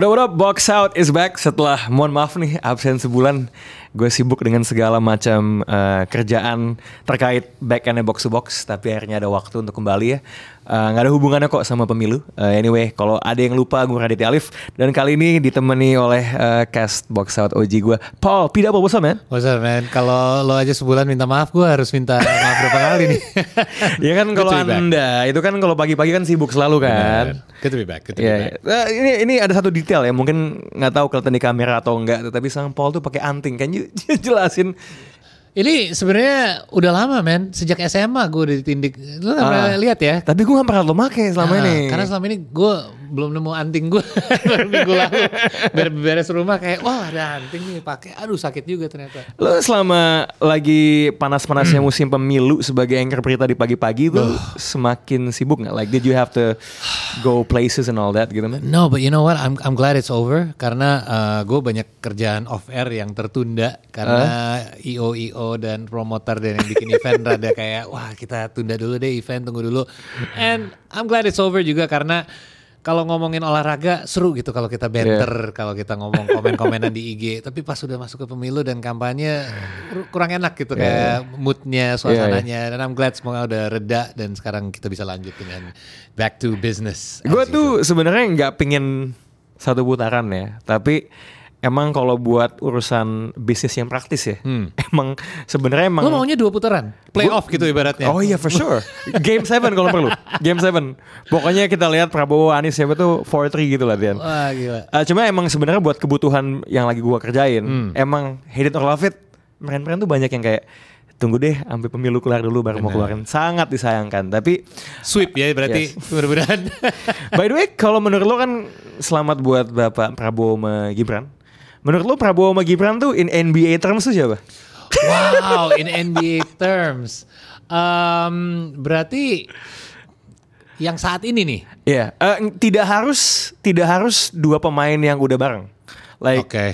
Udah udah box out is back setelah mohon maaf nih absen sebulan gue sibuk dengan segala macam uh, kerjaan terkait back end box to box tapi akhirnya ada waktu untuk kembali ya. Eh, nggak uh, ada hubungannya kok sama pemilu. Uh, anyway kalau ada yang lupa gue Raditya Alif. Dan kali ini ditemani oleh uh, cast box out OG gue Paul Pida apa bosan man? What's up man? Kalau lo aja sebulan minta maaf gue harus minta maaf berapa kali nih? Ya kan kalau anda itu kan kalau pagi-pagi kan sibuk selalu kan? Bener. Good to be back. Good to yeah, be back. Uh, ini ini ada satu detail ya mungkin nggak tahu kelihatan di kamera atau enggak tapi sang Paul tuh pakai anting. Kan jelasin ini sebenarnya udah lama men, sejak SMA gue udah ditindik. Lu gak pernah Ah. lihat ya? Tapi gue gak pernah lo make selama Ah, ini. Karena selama ini gue belum nemu anting gue minggu lalu. Ber- Beres rumah kayak wah ada anting nih pakai. Aduh sakit juga ternyata. Lo selama lagi panas-panasnya musim pemilu sebagai anchor berita di pagi-pagi itu semakin sibuk nggak? Like did you have to go places and all that gitu man? No, but you know what? I'm I'm glad it's over karena gue banyak kerjaan off air yang tertunda karena IO IO dan promoter dan yang bikin event rada kayak wah kita tunda dulu deh event tunggu dulu. And I'm glad it's over juga karena kalau ngomongin olahraga seru gitu kalau kita banter, kalau kita ngomong komen-komenan di IG. Tapi pas sudah masuk ke pemilu dan kampanye kur- kurang enak gitu kayak moodnya, suasananya. Dan I'm glad semoga udah reda dan sekarang kita bisa lanjut dengan back to business. Gue tuh sebenarnya nggak pingin satu putaran ya, tapi emang kalau buat urusan bisnis yang praktis ya, emang sebenarnya emang Lo maunya dua putaran? Playoff gitu ibaratnya. Oh iya for sure. Game 7 kalau perlu. Game 7. Pokoknya kita lihat Prabowo Anies siapa tuh 4-3 gitu latihan. Wah gila. Uh, cuma emang sebenarnya buat kebutuhan yang lagi gua kerjain, Hmm. emang hate it or love it, meren-meren tuh banyak yang kayak tunggu deh sampai pemilu kelar dulu baru mau keluarin. Sangat disayangkan. Tapi Sweep ya berarti mudah-mudahan. by the way, kalau menurut lo kan selamat buat Bapak Prabowo sama Gibran. Menurut lo Prabowo sama Gibran tuh in NBA terms tuh siapa? wow, in NBA terms. Um, berarti yang saat ini nih. Iya, eh, tidak harus tidak harus dua pemain yang udah bareng. Like Oke.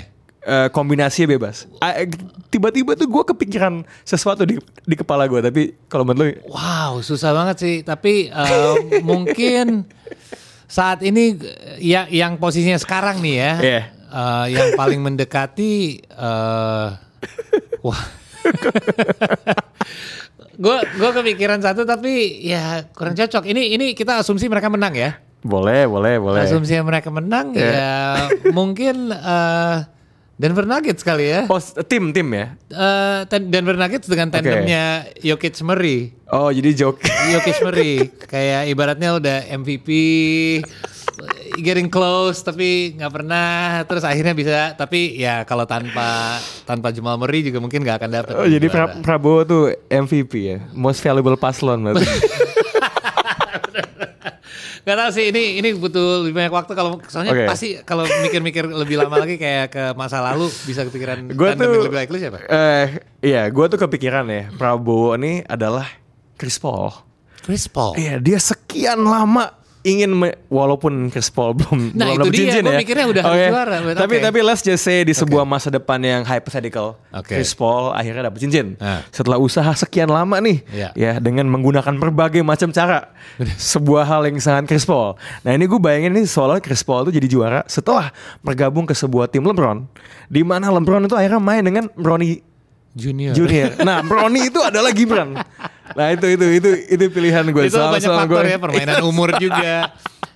eh, kombinasinya bebas. Eh, Tiba-tiba tuh gue kepikiran sesuatu di di kepala gue, tapi kalau menurut lo Wow, susah banget sih. Tapi um, mungkin saat ini ya yang posisinya sekarang nih ya, Iya. Uh, yang paling mendekati, uh, wah. Gue gue kepikiran satu tapi ya kurang cocok. Ini ini kita asumsi mereka menang ya. boleh, boleh, boleh. Asumsi mereka menang Iya. ya mungkin uh, Denver Nuggets kali ya. Oh, tim tim ya. Eh, ten- Denver Nuggets dengan tandemnya Jokic Murray. Oh, jadi joke. Jokic Murray kayak ibaratnya udah MVP getting close tapi nggak pernah terus akhirnya bisa tapi ya kalau tanpa tanpa Jamal Murray juga mungkin nggak akan dapat. Oh, jadi Pra- Prabowo tuh MVP ya, most valuable paslon berarti. Gak tau sih ini ini butuh lebih banyak waktu kalau soalnya Oke. pasti kalau mikir-mikir lebih lama lagi kayak ke masa lalu bisa kepikiran Gue tandem tuh, lebih baik lu siapa? eh, iya, gue tuh kepikiran ya, Prabowo ini adalah Chris Paul. Chris Paul. Iya, dia sekian lama ingin me- walaupun Chris Paul belum Nah, belum dia, cincin ya. mikirnya udah harus juara, but Tapi oke. tapi let's just say di sebuah masa depan yang hypothetical, Oke. Chris Paul akhirnya dapet cincin. Ah. Setelah usaha sekian lama nih, Iya. ya dengan menggunakan berbagai macam cara, sebuah hal yang sangat Chris Paul. Nah ini gue bayangin nih soalnya Chris Paul tuh jadi juara setelah bergabung ke sebuah tim LeBron, di mana LeBron itu akhirnya main dengan Bronny Junior. Junior. Nah, Bronny itu adalah Gibran. Nah, itu itu itu itu pilihan gue. itu banyak faktor gue- ya permainan umur juga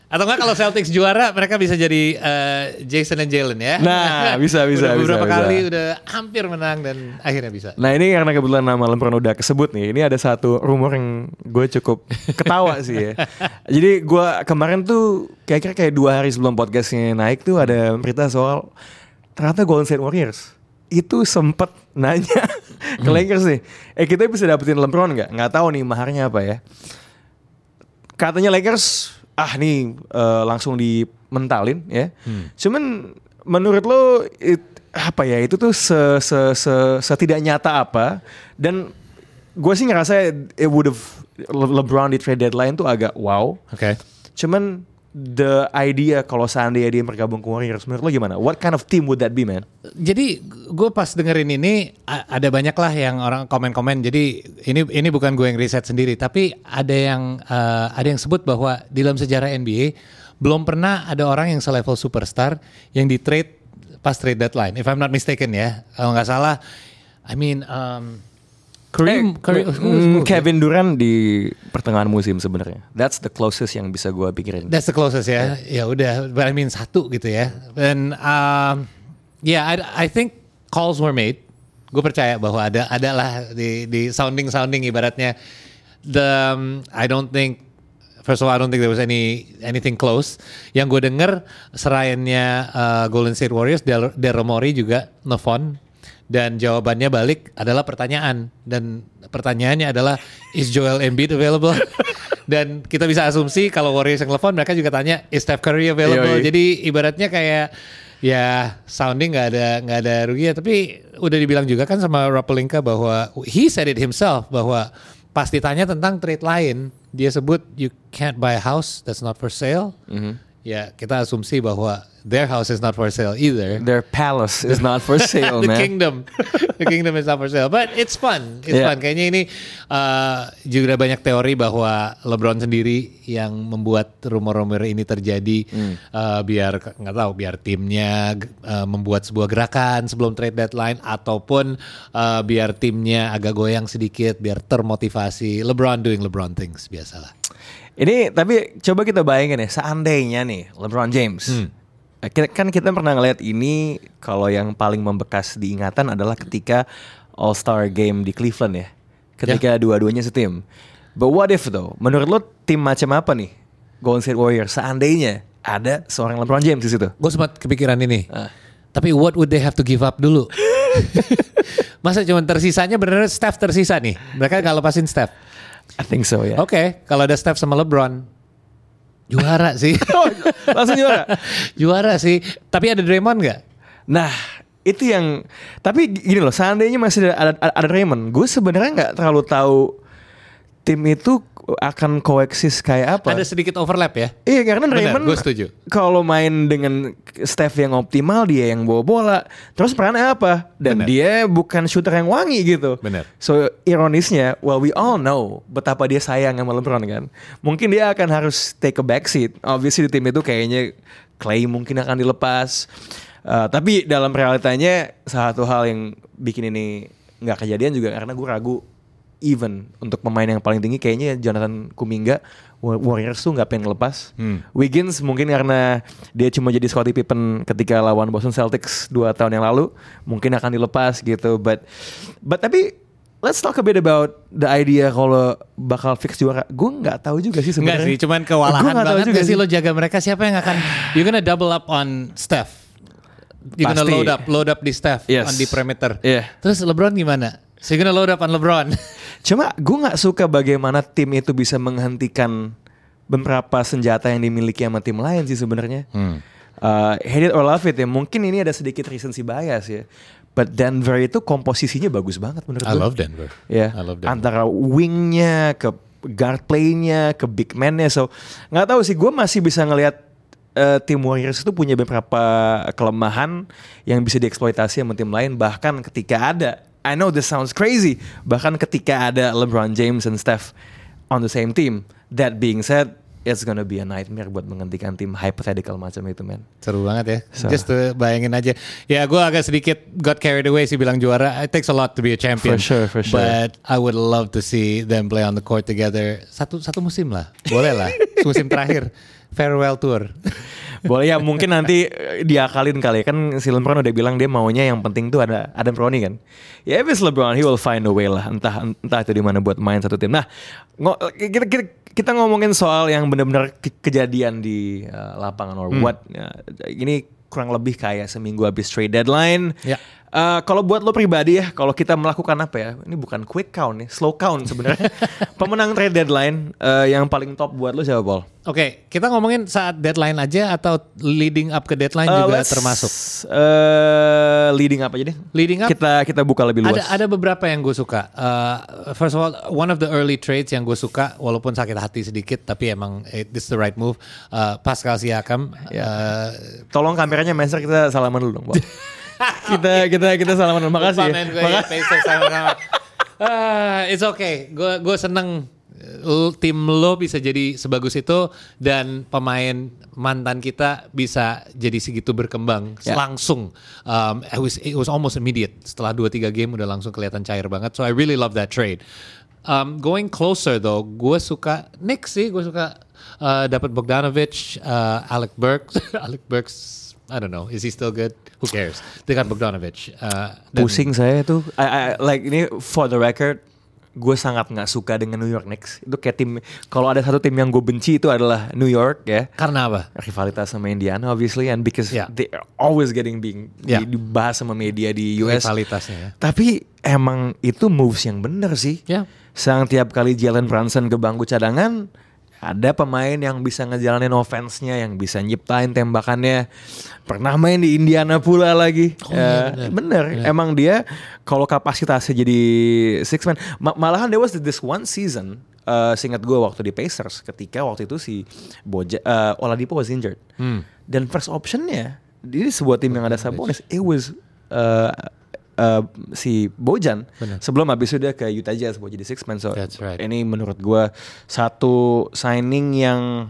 atau enggak kalau Celtics juara mereka bisa jadi eh, Jason dan Jalen ya Nah, bisa, bisa, udah beberapa bisa, kali bisa. udah hampir menang dan akhirnya bisa Nah ini karena kebetulan nama LeBron udah kesebut nih. Ini ada satu rumor yang gue cukup ketawa sih ya. Jadi gue kemarin tuh kira-kira kayak dua hari sebelum podcastnya naik tuh ada berita soal ternyata Golden State Warriors itu sempet nanya ke Lakers nih, eh kita bisa dapetin LeBron nggak? Nggak tahu nih maharnya apa ya. Katanya Lakers, ah nih eh, langsung dimentalin ya. Cuman menurut lo it- apa ya itu tuh se, se, se, setidak nyata apa dan gue sih ngerasa it would have Le- LeBron di trade deadline tuh agak wow. oke Cuman the idea kalau seandainya dia bergabung ke Warriors menurut lo gimana? What kind of team would that be man? jadi gue pas dengerin ini ada banyak lah yang orang komen-komen jadi ini ini bukan gue yang riset sendiri tapi ada yang eh, ada yang sebut bahwa di dalam sejarah NBA belum pernah ada orang yang selevel superstar yang di trade pas trade deadline. If I'm not mistaken ya, kalau nggak salah, I mean, um, Kareem, Eh, Kareem- mm, Kevin Durant di pertengahan musim sebenarnya. That's the closest yang bisa gue pikirin. That's the closest ya. Ya udah, but I mean satu gitu ya. Dan um, yeah, I, I think calls were made. Gue percaya bahwa ada adalah di di sounding sounding ibaratnya. The um, I don't think first of all I don't think there was any anything close. Yang gue denger serayannya uh, Golden State Warriors Daryl Morey juga nelfon dan jawabannya balik adalah pertanyaan. Dan pertanyaannya adalah is Joel Embiid available? Dan kita bisa asumsi kalau Warriors yang telepon mereka juga tanya is Steph Curry available? Yoi. jadi ibaratnya kayak ya sounding nggak ada nggak ada rugi ya. Tapi udah dibilang juga kan sama Rapelinka bahwa he said it himself bahwa pas ditanya tentang trade lain dia sebut you can't buy a house that's not for sale ya kita asumsi bahwa their house is not for sale either Their palace is not for sale, the man. kingdom, the kingdom is not for sale. But it's fun, it's Yeah. fun. Kayaknya ini uh, juga banyak teori bahwa LeBron sendiri yang membuat rumor-rumor ini terjadi, Hmm. uh, biar nggak tahu, biar timnya uh, membuat sebuah gerakan sebelum trade deadline, ataupun uh, biar timnya agak goyang sedikit, biar termotivasi. LeBron doing LeBron things biasalah. Ini tapi coba kita bayangin ya, seandainya nih LeBron James. Kita- Kan kita pernah ngeliat ini kalau yang paling membekas diingatan adalah ketika All Star Game di Cleveland ya. Ketika dua-duanya setim. But what if though? Menurut lo tim macam apa nih? Golden State Warriors seandainya ada seorang LeBron James di situ. Gue sempat kepikiran ini. Ah. Tapi what would they have to give up dulu? Masa cuma tersisanya bener Steph tersisa nih. Mereka nggak lepasin Steph. I think so ya. Oke, kalau ada Steph sama LeBron juara sih. Oh, langsung juara. juara sih. Tapi ada Draymond nggak? Nah, itu yang tapi gini loh, seandainya masih ada ada, ada Raymond, gue sebenarnya nggak terlalu tahu tim itu akan koeksis kayak apa. Ada sedikit overlap ya. Iya karena Benar, Raymond gue setuju. Kalau main dengan Steph yang optimal dia yang bawa bola. Terus perannya apa? Dan Benar. dia bukan shooter yang wangi gitu. Benar. So ironisnya, well we all know betapa dia sayang sama LeBron kan. Mungkin dia akan harus take a backseat. Obviously di tim itu kayaknya Clay mungkin akan dilepas. Uh, tapi dalam realitanya satu hal yang bikin ini nggak kejadian juga karena gue ragu even untuk pemain yang paling tinggi kayaknya Jonathan Kuminga Wa- Warriors tuh nggak pengen lepas. Hmm. Wiggins mungkin karena dia cuma jadi Scottie Pippen ketika lawan Boston Celtics dua tahun yang lalu mungkin akan dilepas gitu. But but tapi let's talk a bit about the idea kalau bakal fix juara. Gue nggak tahu juga sih Enggak sebenarnya. sih, cuman kewalahan Gua nggak tahu banget juga sih lo jaga mereka siapa yang akan you're gonna double up on Steph. You're gonna load up, load up di Steph Yes. on di perimeter. Iya. Terus LeBron gimana? So you're gonna load up on LeBron. Cuma gue nggak suka bagaimana tim itu bisa menghentikan beberapa senjata yang dimiliki sama tim lain sih sebenarnya. Uh, hate it or love it ya. Mungkin ini ada sedikit recency bias ya. But Denver itu komposisinya bagus banget menurut I gue. love Denver. Ya, I love Denver. antara wingnya ke guard play-nya ke big man-nya. So nggak tahu sih, gue masih bisa ngelihat eh, tim Warriors itu punya beberapa kelemahan yang bisa dieksploitasi sama tim lain. Bahkan ketika ada, I know this sounds crazy, bahkan ketika ada LeBron James and Steph on the same team. That being said, it's gonna be a nightmare buat menghentikan tim hypothetical macam itu, man. Seru banget ya. So. Just to bayangin aja. Ya gue agak sedikit got carried away sih bilang juara. It takes a lot to be a champion. For sure, for sure. But I would love to see them play on the court together. Satu satu musim lah. Boleh lah. musim terakhir. Farewell tour. Boleh ya mungkin nanti eh, diakalin kali ya. kan si LeBron udah bilang dia maunya yang penting tuh ada Adam Brony kan. Ya if it's LeBron he will find a way lah entah entah itu di mana buat main satu tim. Nah, ngo- kita, kita, kita ngomongin soal yang benar-benar ke- kejadian di eh, lapangan or what. Ya, ini kurang lebih kayak seminggu habis trade deadline. Ya. Eh, kalau buat lo pribadi ya, kalau kita melakukan apa ya? Ini bukan quick count nih, slow count sebenarnya. Pemenang trade deadline eh, yang paling top buat lo siapa, Paul? Oke, kita ngomongin saat deadline aja atau leading up ke deadline Uh, juga termasuk. uh, leading up aja deh. Leading up? Kita kita buka lebih luas. Ada ada beberapa yang gue suka. Uh, first of all, one of the early trades yang gue suka, walaupun sakit hati sedikit, tapi emang it, this is the right move. Uh, Pascal Siakam. Ya. uh, Tolong kameranya Master kita salaman dulu dong, Paul. kita kita kita salaman. Makasih. lupa, ya. gue Makasih. Sama-sama. Ah, it's okay. Gue gue seneng l- tim lo bisa jadi sebagus itu dan pemain mantan kita bisa jadi segitu berkembang Ya. langsung. Um, it was it was almost immediate. Setelah 2-3 game udah langsung kelihatan cair banget. So I really love that trade. Um, going closer though, gue suka Knicks sih. Gue suka uh, dapat Bogdanovic, uh, Alec Burks, Alec Burks. I don't know. Is he still good? Who cares? They got Bogdanovic. Uh, Pusing saya tuh. I, I- like ini for the record, gue sangat nggak suka dengan New York Knicks. Itu kayak tim. Kalau ada satu tim yang gue benci itu adalah New York ya. Karena apa? Rivalitas sama Indiana obviously and because Yeah. they are always getting being Yeah. di- dibahas sama media di US. Rivalitasnya ya. Tapi emang itu moves yang bener sih. Ya. Sang tiap kali Jalen Brunson ke bangku cadangan, ada pemain yang bisa ngejalanin offense-nya, yang bisa nyiptain tembakannya. Pernah main di Indiana pula lagi. Oh, Ya, bener. bener. Emang dia kalau kapasitasnya jadi six man, ma- malahan there was this one season. Uh, seingat gue waktu di Pacers ketika waktu itu si Boja, uh, Oladipo was injured Hmm. dan first optionnya ini sebuah tim yang ada Sabonis it was uh, uh, si Bojan Benar. sebelum habis itu dia ke Utah Jazz buat jadi six man so That's right. ini menurut gua satu signing yang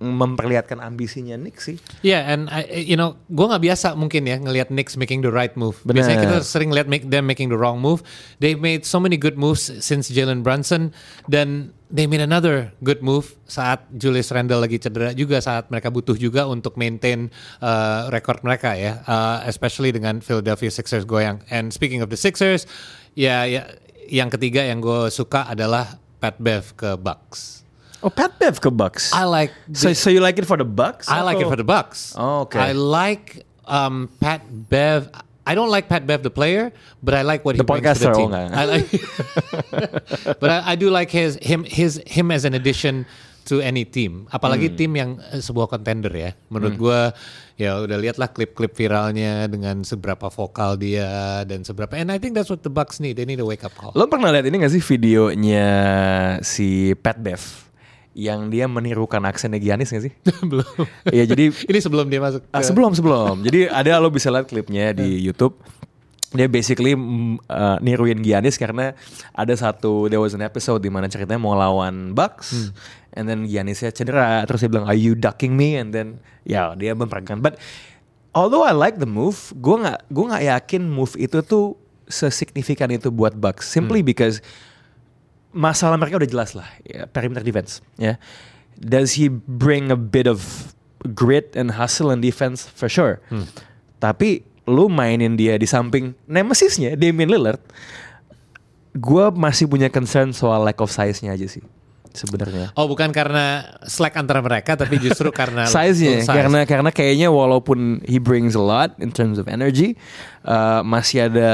memperlihatkan ambisinya Nick sih Yeah, and I, you know, gue nggak biasa mungkin ya ngelihat Knicks making the right move. Benar. Biasanya kita sering lihat make them making the wrong move. They made so many good moves since Jalen Brunson, dan they made another good move saat Julius Randle lagi cedera juga saat mereka butuh juga untuk maintain uh, record mereka ya, uh, especially dengan Philadelphia Sixers goyang. And speaking of the Sixers, ya, ya yang ketiga yang gue suka adalah Pat Bev ke Bucks. Oh Pat Bev ke Bucks I like so, so you like it for the Bucks I like it for the Bucks. Oh, okay. I like um, Pat Bev. I don't like Pat Bev the player, but I like what he The brings to the team. I like, but I, I do like his him his him as an addition to any team. Hmm. Apalagi tim yang eh, sebuah contender ya. Menurut gua ya udah lihatlah klip-klip viralnya dengan seberapa vokal dia dan seberapa. And I think that's what the Bucks need. They need a wake up call. Lo pernah lihat ini gak sih videonya si Pat Bev yang dia menirukan aksennya Giannis gak sih? Belum. Iya jadi Ini sebelum dia masuk. Ah, sebelum sebelum. Jadi ada lo bisa lihat klipnya di YouTube. Dia basically uh, niruin Giannis karena ada satu there was an episode di mana ceritanya mau lawan Bucks and then Giannisnya cedera terus dia bilang are you ducking me and then ya dia memperagakan. But although I like the move, gue nggak gue nggak yakin move itu tuh sesignifikan itu buat Bucks simply because masalah mereka udah jelas lah ya, perimeter defense ya. Does he bring a bit of grit and hustle and defense? For sure. Tapi lu mainin dia di samping nemesisnya Damian Lillard gue masih punya concern soal lack of size-nya aja sih sebenarnya Oh bukan karena slack antara mereka, tapi justru karena size-nya size. karena karena kayaknya walaupun he brings a lot in terms of energy uh, masih ada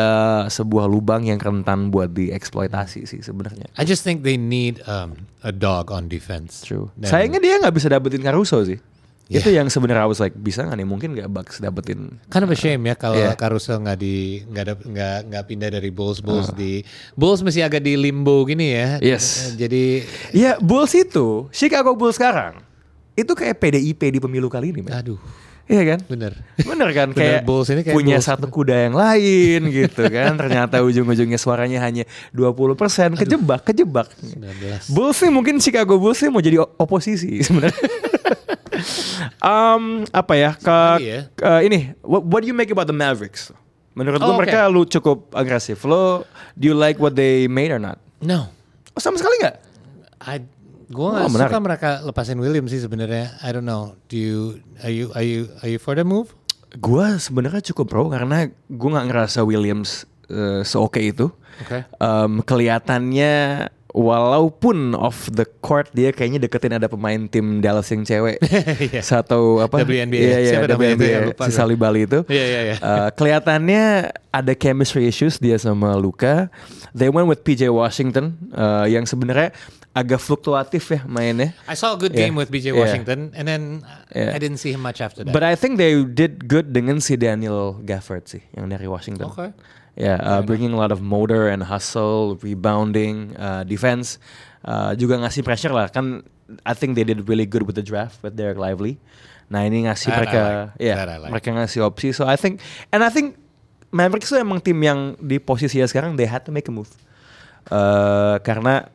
sebuah lubang yang rentan buat dieksploitasi sih sebenarnya I just think they need um, a dog on defense. True. Dan- Sayangnya dia nggak bisa dapetin Caruso sih. Yeah. Itu yang sebenarnya I was like bisa nggak nih mungkin nggak Bucks dapetin. Kind of a shame ya kalau Yeah. Caruso nggak di nggak ada- nggak nggak pindah dari Bulls Bulls di Bulls masih agak di limbo gini ya. Yes. Jadi Ya Bulls itu Chicago Bulls sekarang itu kayak PDIP di pemilu kali ini, men. aduh Iya kan? bener. Bener kan Bener, kayak, Bulls ini kayak punya Bulls. satu kuda yang lain gitu kan. Ternyata ujung-ujungnya suaranya hanya 20% kejebak, kejebak. 19. Bulls nih mungkin Chicago Bulls nih mau jadi oposisi sebenarnya. Um, apa ya ke, ya. ke- ini what, what do you make about the Mavericks? Menurut Oh, lu oke. mereka lu cukup agresif. Lo do you like what they made or not? No, Oh, sama sekali nggak? I gue nggak Oh, menarik. suka mereka lepasin Williams sih sebenarnya. I don't know. Do you are you are you are you for the move? Gua sebenarnya cukup pro karena gua nggak ngerasa Williams eh, seoke itu. Oke. Em, kelihatannya walaupun off the court dia kayaknya deketin ada pemain tim Dallas yang cewek Iya. satu apa WNBA. iya, iya, Siapa namanya itu ya? WNBA, Lupa si. Sally Bali itu Iya, iya, iya. Eh, kelihatannya ada chemistry issues dia sama Luka they went with PJ Washington eh, yang sebenarnya agak fluktuatif ya mainnya I saw a good Yeah. game with BJ Yeah. Washington, and then uh, Yeah. I didn't see him much after that. But I think they did good dengan si Daniel Gafford sih yang dari Washington. Okay. Ya, uh, bringing a lot of motor and hustle, rebounding, uh, defense, uh, juga ngasih pressure lah. Kan I think they did really good with the draft with Derek Lively. Nah ini ngasih That mereka, like. ya, I like. mereka ngasih opsi. So I think, and I think Mavericks itu emang tim yang di posisi ya sekarang they had to make a move. Uh, karena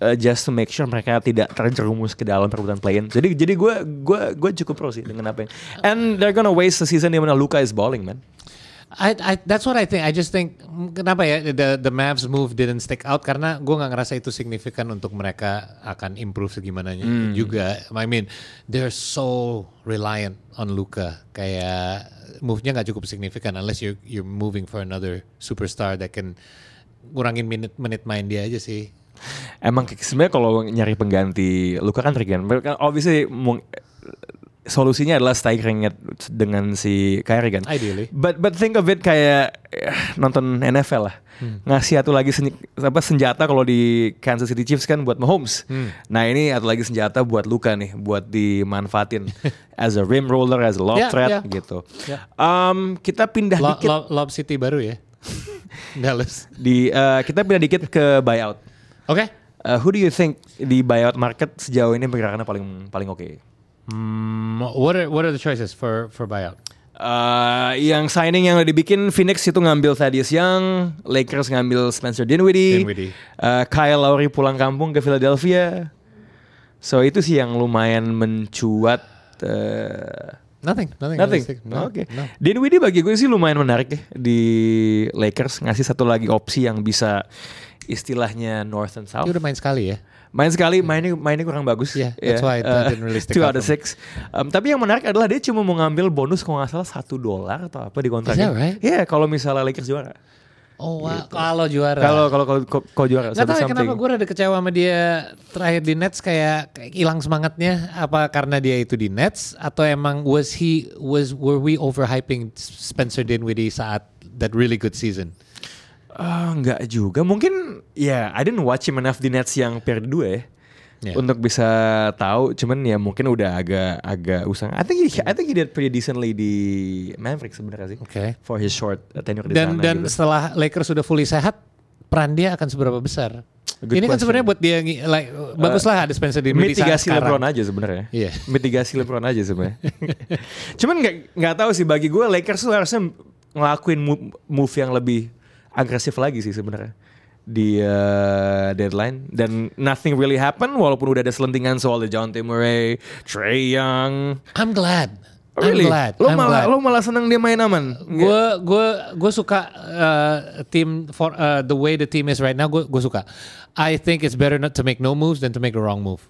uh, just to make sure mereka tidak terjerumus ke dalam perebutan play-in. Jadi jadi gue gue gue cukup pro sih dengan apa yang. And they're gonna waste the season di mana Luka is balling man. I, I, that's what I think. I just think mm, kenapa ya the the Mavs move didn't stick out karena gue nggak ngerasa itu signifikan untuk mereka akan improve segimana juga. I mean they're so reliant on Luka. Kayak move-nya nggak cukup signifikan unless you you're moving for another superstar that can ngurangin menit menit main dia aja sih. Emang sebenarnya kalau nyari pengganti Luka kan tricky kan. Obviously solusinya adalah staggering it dengan si Kyrie kan. Ideally. But but think of it kayak eh, nonton NFL lah. Ngasih satu lagi sen- apa senjata kalau di Kansas City Chiefs kan buat Mahomes. Nah ini satu lagi senjata buat Luka nih, buat dimanfaatin as a rim roller, as a lob Yeah, threat yeah. gitu. Yeah. Um, kita pindah Lo, dikit Lo- Lob City baru ya. Dallas. di eh, kita pindah dikit ke buyout. Oke. Uh, who do you think di buyout market sejauh ini pergerakannya paling paling oke? Hmm, what are what are the choices for for buyout? Uh, yang signing yang udah dibikin Phoenix itu ngambil Thaddeus Young, Lakers ngambil Spencer Dinwiddie, Dinwiddie. Uh, Kyle Lowry pulang kampung ke Philadelphia. So itu sih yang lumayan mencuat. Uh, Nothing, nothing. nothing. realistic. No, Oke. no. Dinwiddie bagi gue sih lumayan menarik ya di Lakers ngasih satu lagi opsi yang bisa istilahnya North and South. Dia udah main sekali ya. Main sekali, mainnya mainnya kurang bagus. Yeah, that's why it Uh, didn't really stick two out out of for six. Um, tapi yang menarik adalah dia cuma mau ngambil bonus kalau nggak salah satu dolar atau apa di kontraknya. Right? Iya, kalau misalnya Lakers juara. Oh, wow. kalau juara. Kalau kalau kalau juara Gak tahu ya kenapa gue rada kecewa sama dia terakhir di Nets kayak kayak hilang semangatnya apa karena dia itu di Nets atau emang was he was were we overhyping Spencer Dinwiddie saat that really good season? Ah, nggak juga. Mungkin ya I didn't watch him enough di Nets yang periode 2 ya. Yeah. Untuk bisa tahu, cuman ya mungkin udah agak agak usang. I think he, I think he did pretty decently di Mavericks sebenarnya sih. Oke. For his short tenure di Dan sana dan gitu. setelah Lakers sudah fully sehat, peran dia akan seberapa besar? Good Ini kan sebenarnya buat dia like baguslah ada Spencer Dinwiddie saat mitigasi. LeBron aja sebenarnya. Iya. Mitigasi LeBron aja sebenarnya. Cuman nggak nggak tahu sih bagi gue Lakers tuh harusnya ngelakuin move, move yang lebih agresif lagi sih sebenarnya di uh, deadline dan nothing really happen walaupun udah ada selentingan soal John Murray, Trey Young. I'm glad. Oh, really? I'm glad. Lo I'm malah glad. lo malah seneng dia main aman. gue gue gue suka uh, tim for uh, the way the team is right now gue gue suka I think it's better not to make no moves than to make the wrong move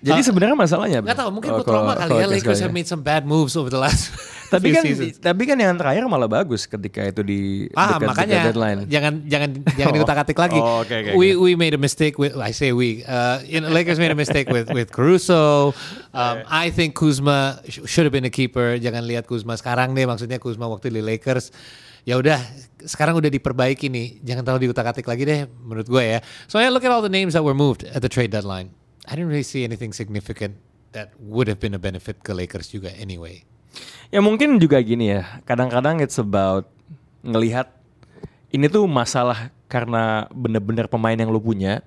Jadi sebenarnya masalahnya Gak tau mungkin oh, gue trauma kalau- kali ya Lakers have ya. made some bad moves over the last Tapi kan seasons. tapi kan yang terakhir malah bagus ketika itu di Ah dekat- makanya dekat deadline. jangan jangan jangan Oh. diutak-atik lagi. Oh, oke, oke, we oke. we made a mistake with I say we. Uh, you know, Lakers made a mistake with with Caruso. Um, I think Kuzma sh- should have been a keeper. Jangan lihat Kuzma sekarang deh. Maksudnya Kuzma waktu di Lakers. Ya udah, sekarang udah diperbaiki nih. Jangan terlalu diutak-atik lagi deh, menurut gue ya. Soalnya look at all the names that were moved at the trade deadline. I didn't really see anything significant that would have been a benefit ke Lakers juga anyway. Ya mungkin juga gini ya. Kadang-kadang it's about ngelihat ini tuh masalah karena bener-bener pemain yang lo punya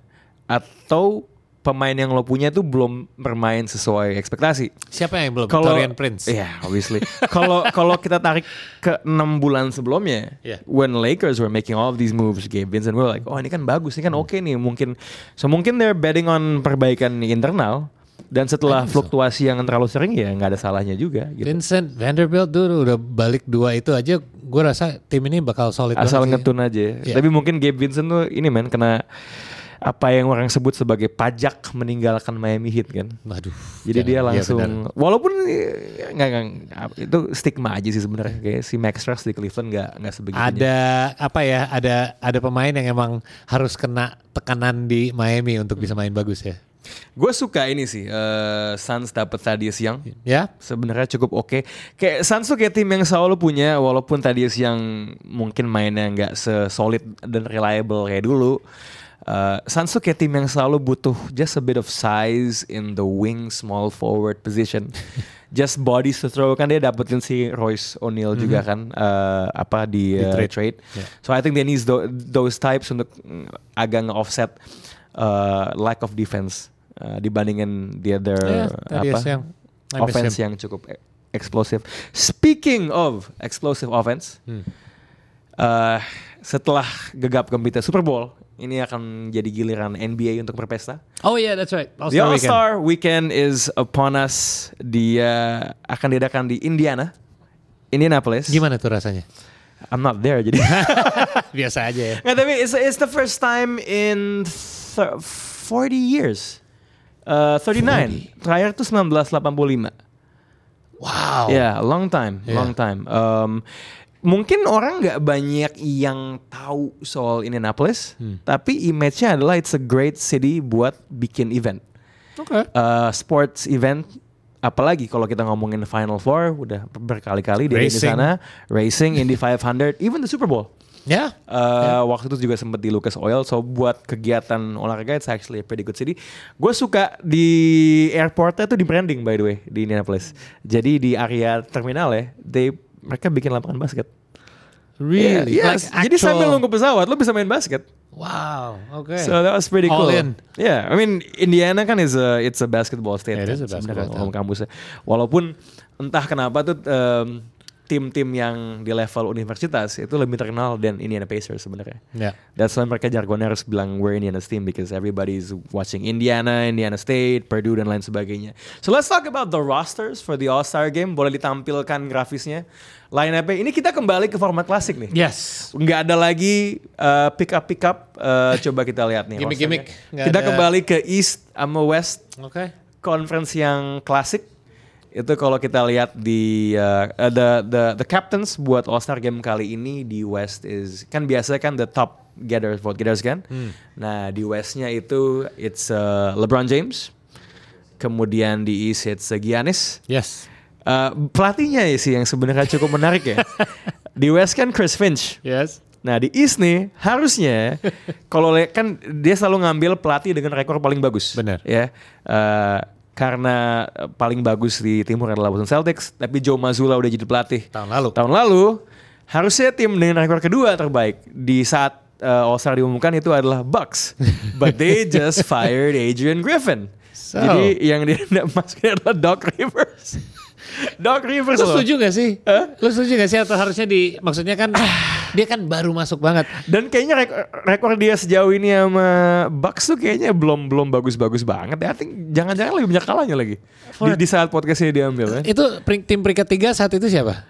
atau pemain yang lo punya tuh belum bermain sesuai ekspektasi. Siapa yang belum? Kalau Torian Prince. Iya, obviously. Kalau kalau kita tarik ke enam bulan sebelumnya, Yeah. when Lakers were making all of these moves, Gabe Vincent we were like, oh ini kan bagus, ini kan oke nih, mungkin so mungkin they're betting on perbaikan internal dan setelah fluktuasi yang terlalu sering ya nggak ada salahnya juga. Gitu. Vincent Vanderbilt dulu udah balik dua itu aja gue rasa tim ini bakal solid Asal sih. ngetun aja. Iya. Tapi mungkin Gabe Vincent tuh ini men kena apa yang orang sebut sebagai pajak meninggalkan Miami Heat kan. Waduh. Jadi jangan. dia Iya, langsung benar. walaupun eh, nggak itu stigma aja sih sebenarnya kayak si Max Stress di Cleveland nggak nggak sebegitunya. ada apa ya? Ada ada pemain yang emang harus kena tekanan di Miami untuk bisa main bagus ya. Gue suka ini sih eh, Suns dapat Thaddeus Young. Ya? Sebenarnya cukup oke. Kayak Suns tuh kayak tim yang selalu punya walaupun Thaddeus yang mungkin mainnya nggak sesolid dan reliable kayak dulu. Uh, Suns tuh kayak tim yang selalu butuh just a bit of size in the wing small forward position. just bodies to throw kan dia dapetin si Royce O'Neal juga kan uh, apa di, Di uh, trade. trade. Yeah. So I think they need tho- those types untuk mm, agak nge-offset uh, lack of defense uh, dibandingin the other Yeah, apa miss offense yang cukup e- explosive. Speaking of explosive offense, Hmm. uh, setelah gegap gempita Super Bowl ini akan jadi giliran NBA untuk berpesta. Oh yeah, that's right. The All Star Weekend is upon us. Dia akan diadakan di Indiana, Indianapolis. Gimana tuh rasanya? I'm not there jadi. Biasa aja ya. Nggak, tapi it's, it's the first time in th- 40 years. Uh, 39. Terakhir tuh 1985. Wow. Ya, long time, Yeah. long time. Um, mungkin orang nggak banyak yang tahu soal Indianapolis, Hmm. tapi image-nya adalah it's a great city buat bikin event. Oke. Uh, sports event, apalagi kalau kita ngomongin Final Four, udah berkali-kali di sana, racing, Indy 500, even the Super Bowl. Ya. Uh, Waktu itu juga sempat di Lucas Oil, so buat kegiatan olahraga it's actually a pretty good city. Gue suka di airportnya tuh di branding by the way di Indianapolis. Jadi di area terminal ya, they mereka bikin lapangan basket. Really? Yeah, Like yes. Jadi sambil nunggu pesawat, lo bisa main basket. Wow. Oke. So that was pretty All cool. in. Yeah, I mean Indiana kan is a it's a basketball state. Yeah, it is kan, a basketball kampusnya. Walaupun entah kenapa tuh em, tim-tim yang di level universitas itu lebih terkenal dan Indiana Pacers sebenarnya. Ya. That's why mereka jargonnya harus bilang we're Indiana's team because everybody's watching Indiana, Indiana State, Purdue dan lain sebagainya. So let's talk about the rosters for the All-Star Game. Boleh ditampilkan grafisnya. Line up ini kita kembali ke format klasik nih. Yes. Nggak ada lagi uh, pick up pick up. Uh, coba kita lihat nih. Rosternya. Nggak Kita ada- kembali ke East sama West Oke. conference yang klasik. Itu kalau kita lihat di uh, uh, the the the captains buat All Star Game kali ini di West is kan biasa kan the top getters vote getters kan. Nah di Westnya itu it's uh, LeBron James. Kemudian di East it's uh, Giannis. Yes. Uh, pelatihnya ya sih yang sebenarnya cukup menarik ya. di West kan Chris Finch. Yes. Nah di East nih harusnya kalau kan dia selalu ngambil pelatih dengan rekor paling bagus. Benar. Ya Eh, karena eh, paling bagus di timur adalah Boston Celtics, tapi Joe Mazzulla udah jadi pelatih Tahun lalu. tahun lalu. Harusnya tim dengan rekor kedua terbaik di saat eh, All Star diumumkan itu adalah Bucks, but they just fired Adrian Griffin. So. Jadi yang dia masukin adalah Doc Rivers. Doc Rivers loh. setuju gak sih? Lu setuju gak sih atau harusnya di maksudnya kan dia kan baru masuk banget. Dan kayaknya rekor, rekor dia sejauh ini sama Bucks tuh kayaknya belum belum bagus-bagus banget. ya. I think jangan-jangan lebih banyak kalahnya lagi di, di saat podcastnya diambil ya. Itu tim peringkat tiga saat itu siapa?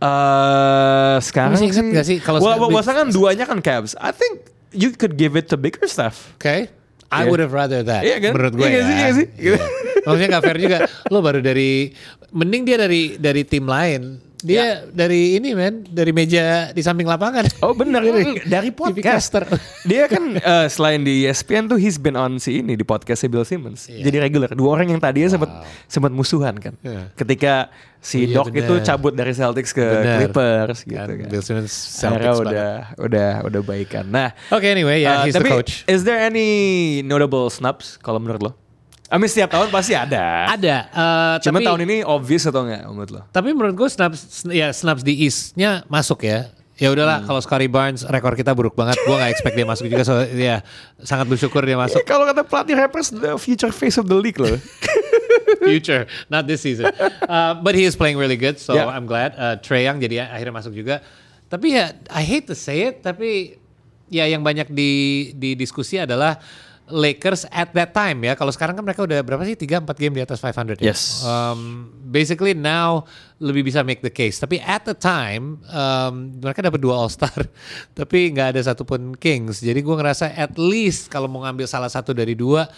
Eh sekarang Masih ingat nggak sih kalau Well, well, kan duanya kan Cavs. I think you could give it to bigger stuff. Oke. I Iya. would have rather that. Iya kan? Menurut gue Iya ya. nggak sih, iya sih? Iya. Maksudnya gak fair juga. Lo baru dari, mending dia dari dari tim lain. Dia dari ini men, dari meja di samping lapangan. Oh benar Ini dari TV podcast. caster. Dia kan eh, selain di ESPN tuh he's been on si ini di podcastnya Bill Simmons. Iya. Jadi regular. Dua orang yang tadinya sempat sempat musuhan kan. Iya. Ketika si Iya, Doc itu benar. cabut dari Celtics ke Benar. Clippers gitu Kan, kan. Bill Simmons Celtics udah udah udah baikan. Nah, Oke anyway ya, eh, he's tapi the coach. is there any notable snubs kalau menurut lo? Mean setiap tahun pasti ada. Ada. eh, Cuma tapi, tahun ini obvious atau enggak menurut lo? Tapi menurut gue snaps ya snaps di East-nya masuk ya. Ya udahlah Hmm. kalau Scotty Barnes rekor kita buruk banget. Gue nggak expect dia masuk juga. So ya sangat bersyukur dia masuk. Kalau kata pelatih Raptors the future face of the league loh. Future, not this season. Uh, but he is playing really good, so Yeah. I'm glad. Uh, Trey Young jadi akhirnya masuk juga. Tapi ya, I hate to say it, tapi ya yang banyak di di diskusi adalah Lakers at that time ya. Kalau sekarang kan mereka udah berapa sih? 3 4 game di atas 500 ya. Yes. Um, basically now lebih bisa make the case. Tapi at the time um, mereka dapat dua All Star, tapi nggak ada satupun Kings. Jadi gue ngerasa at least kalau mau ngambil salah satu dari dua,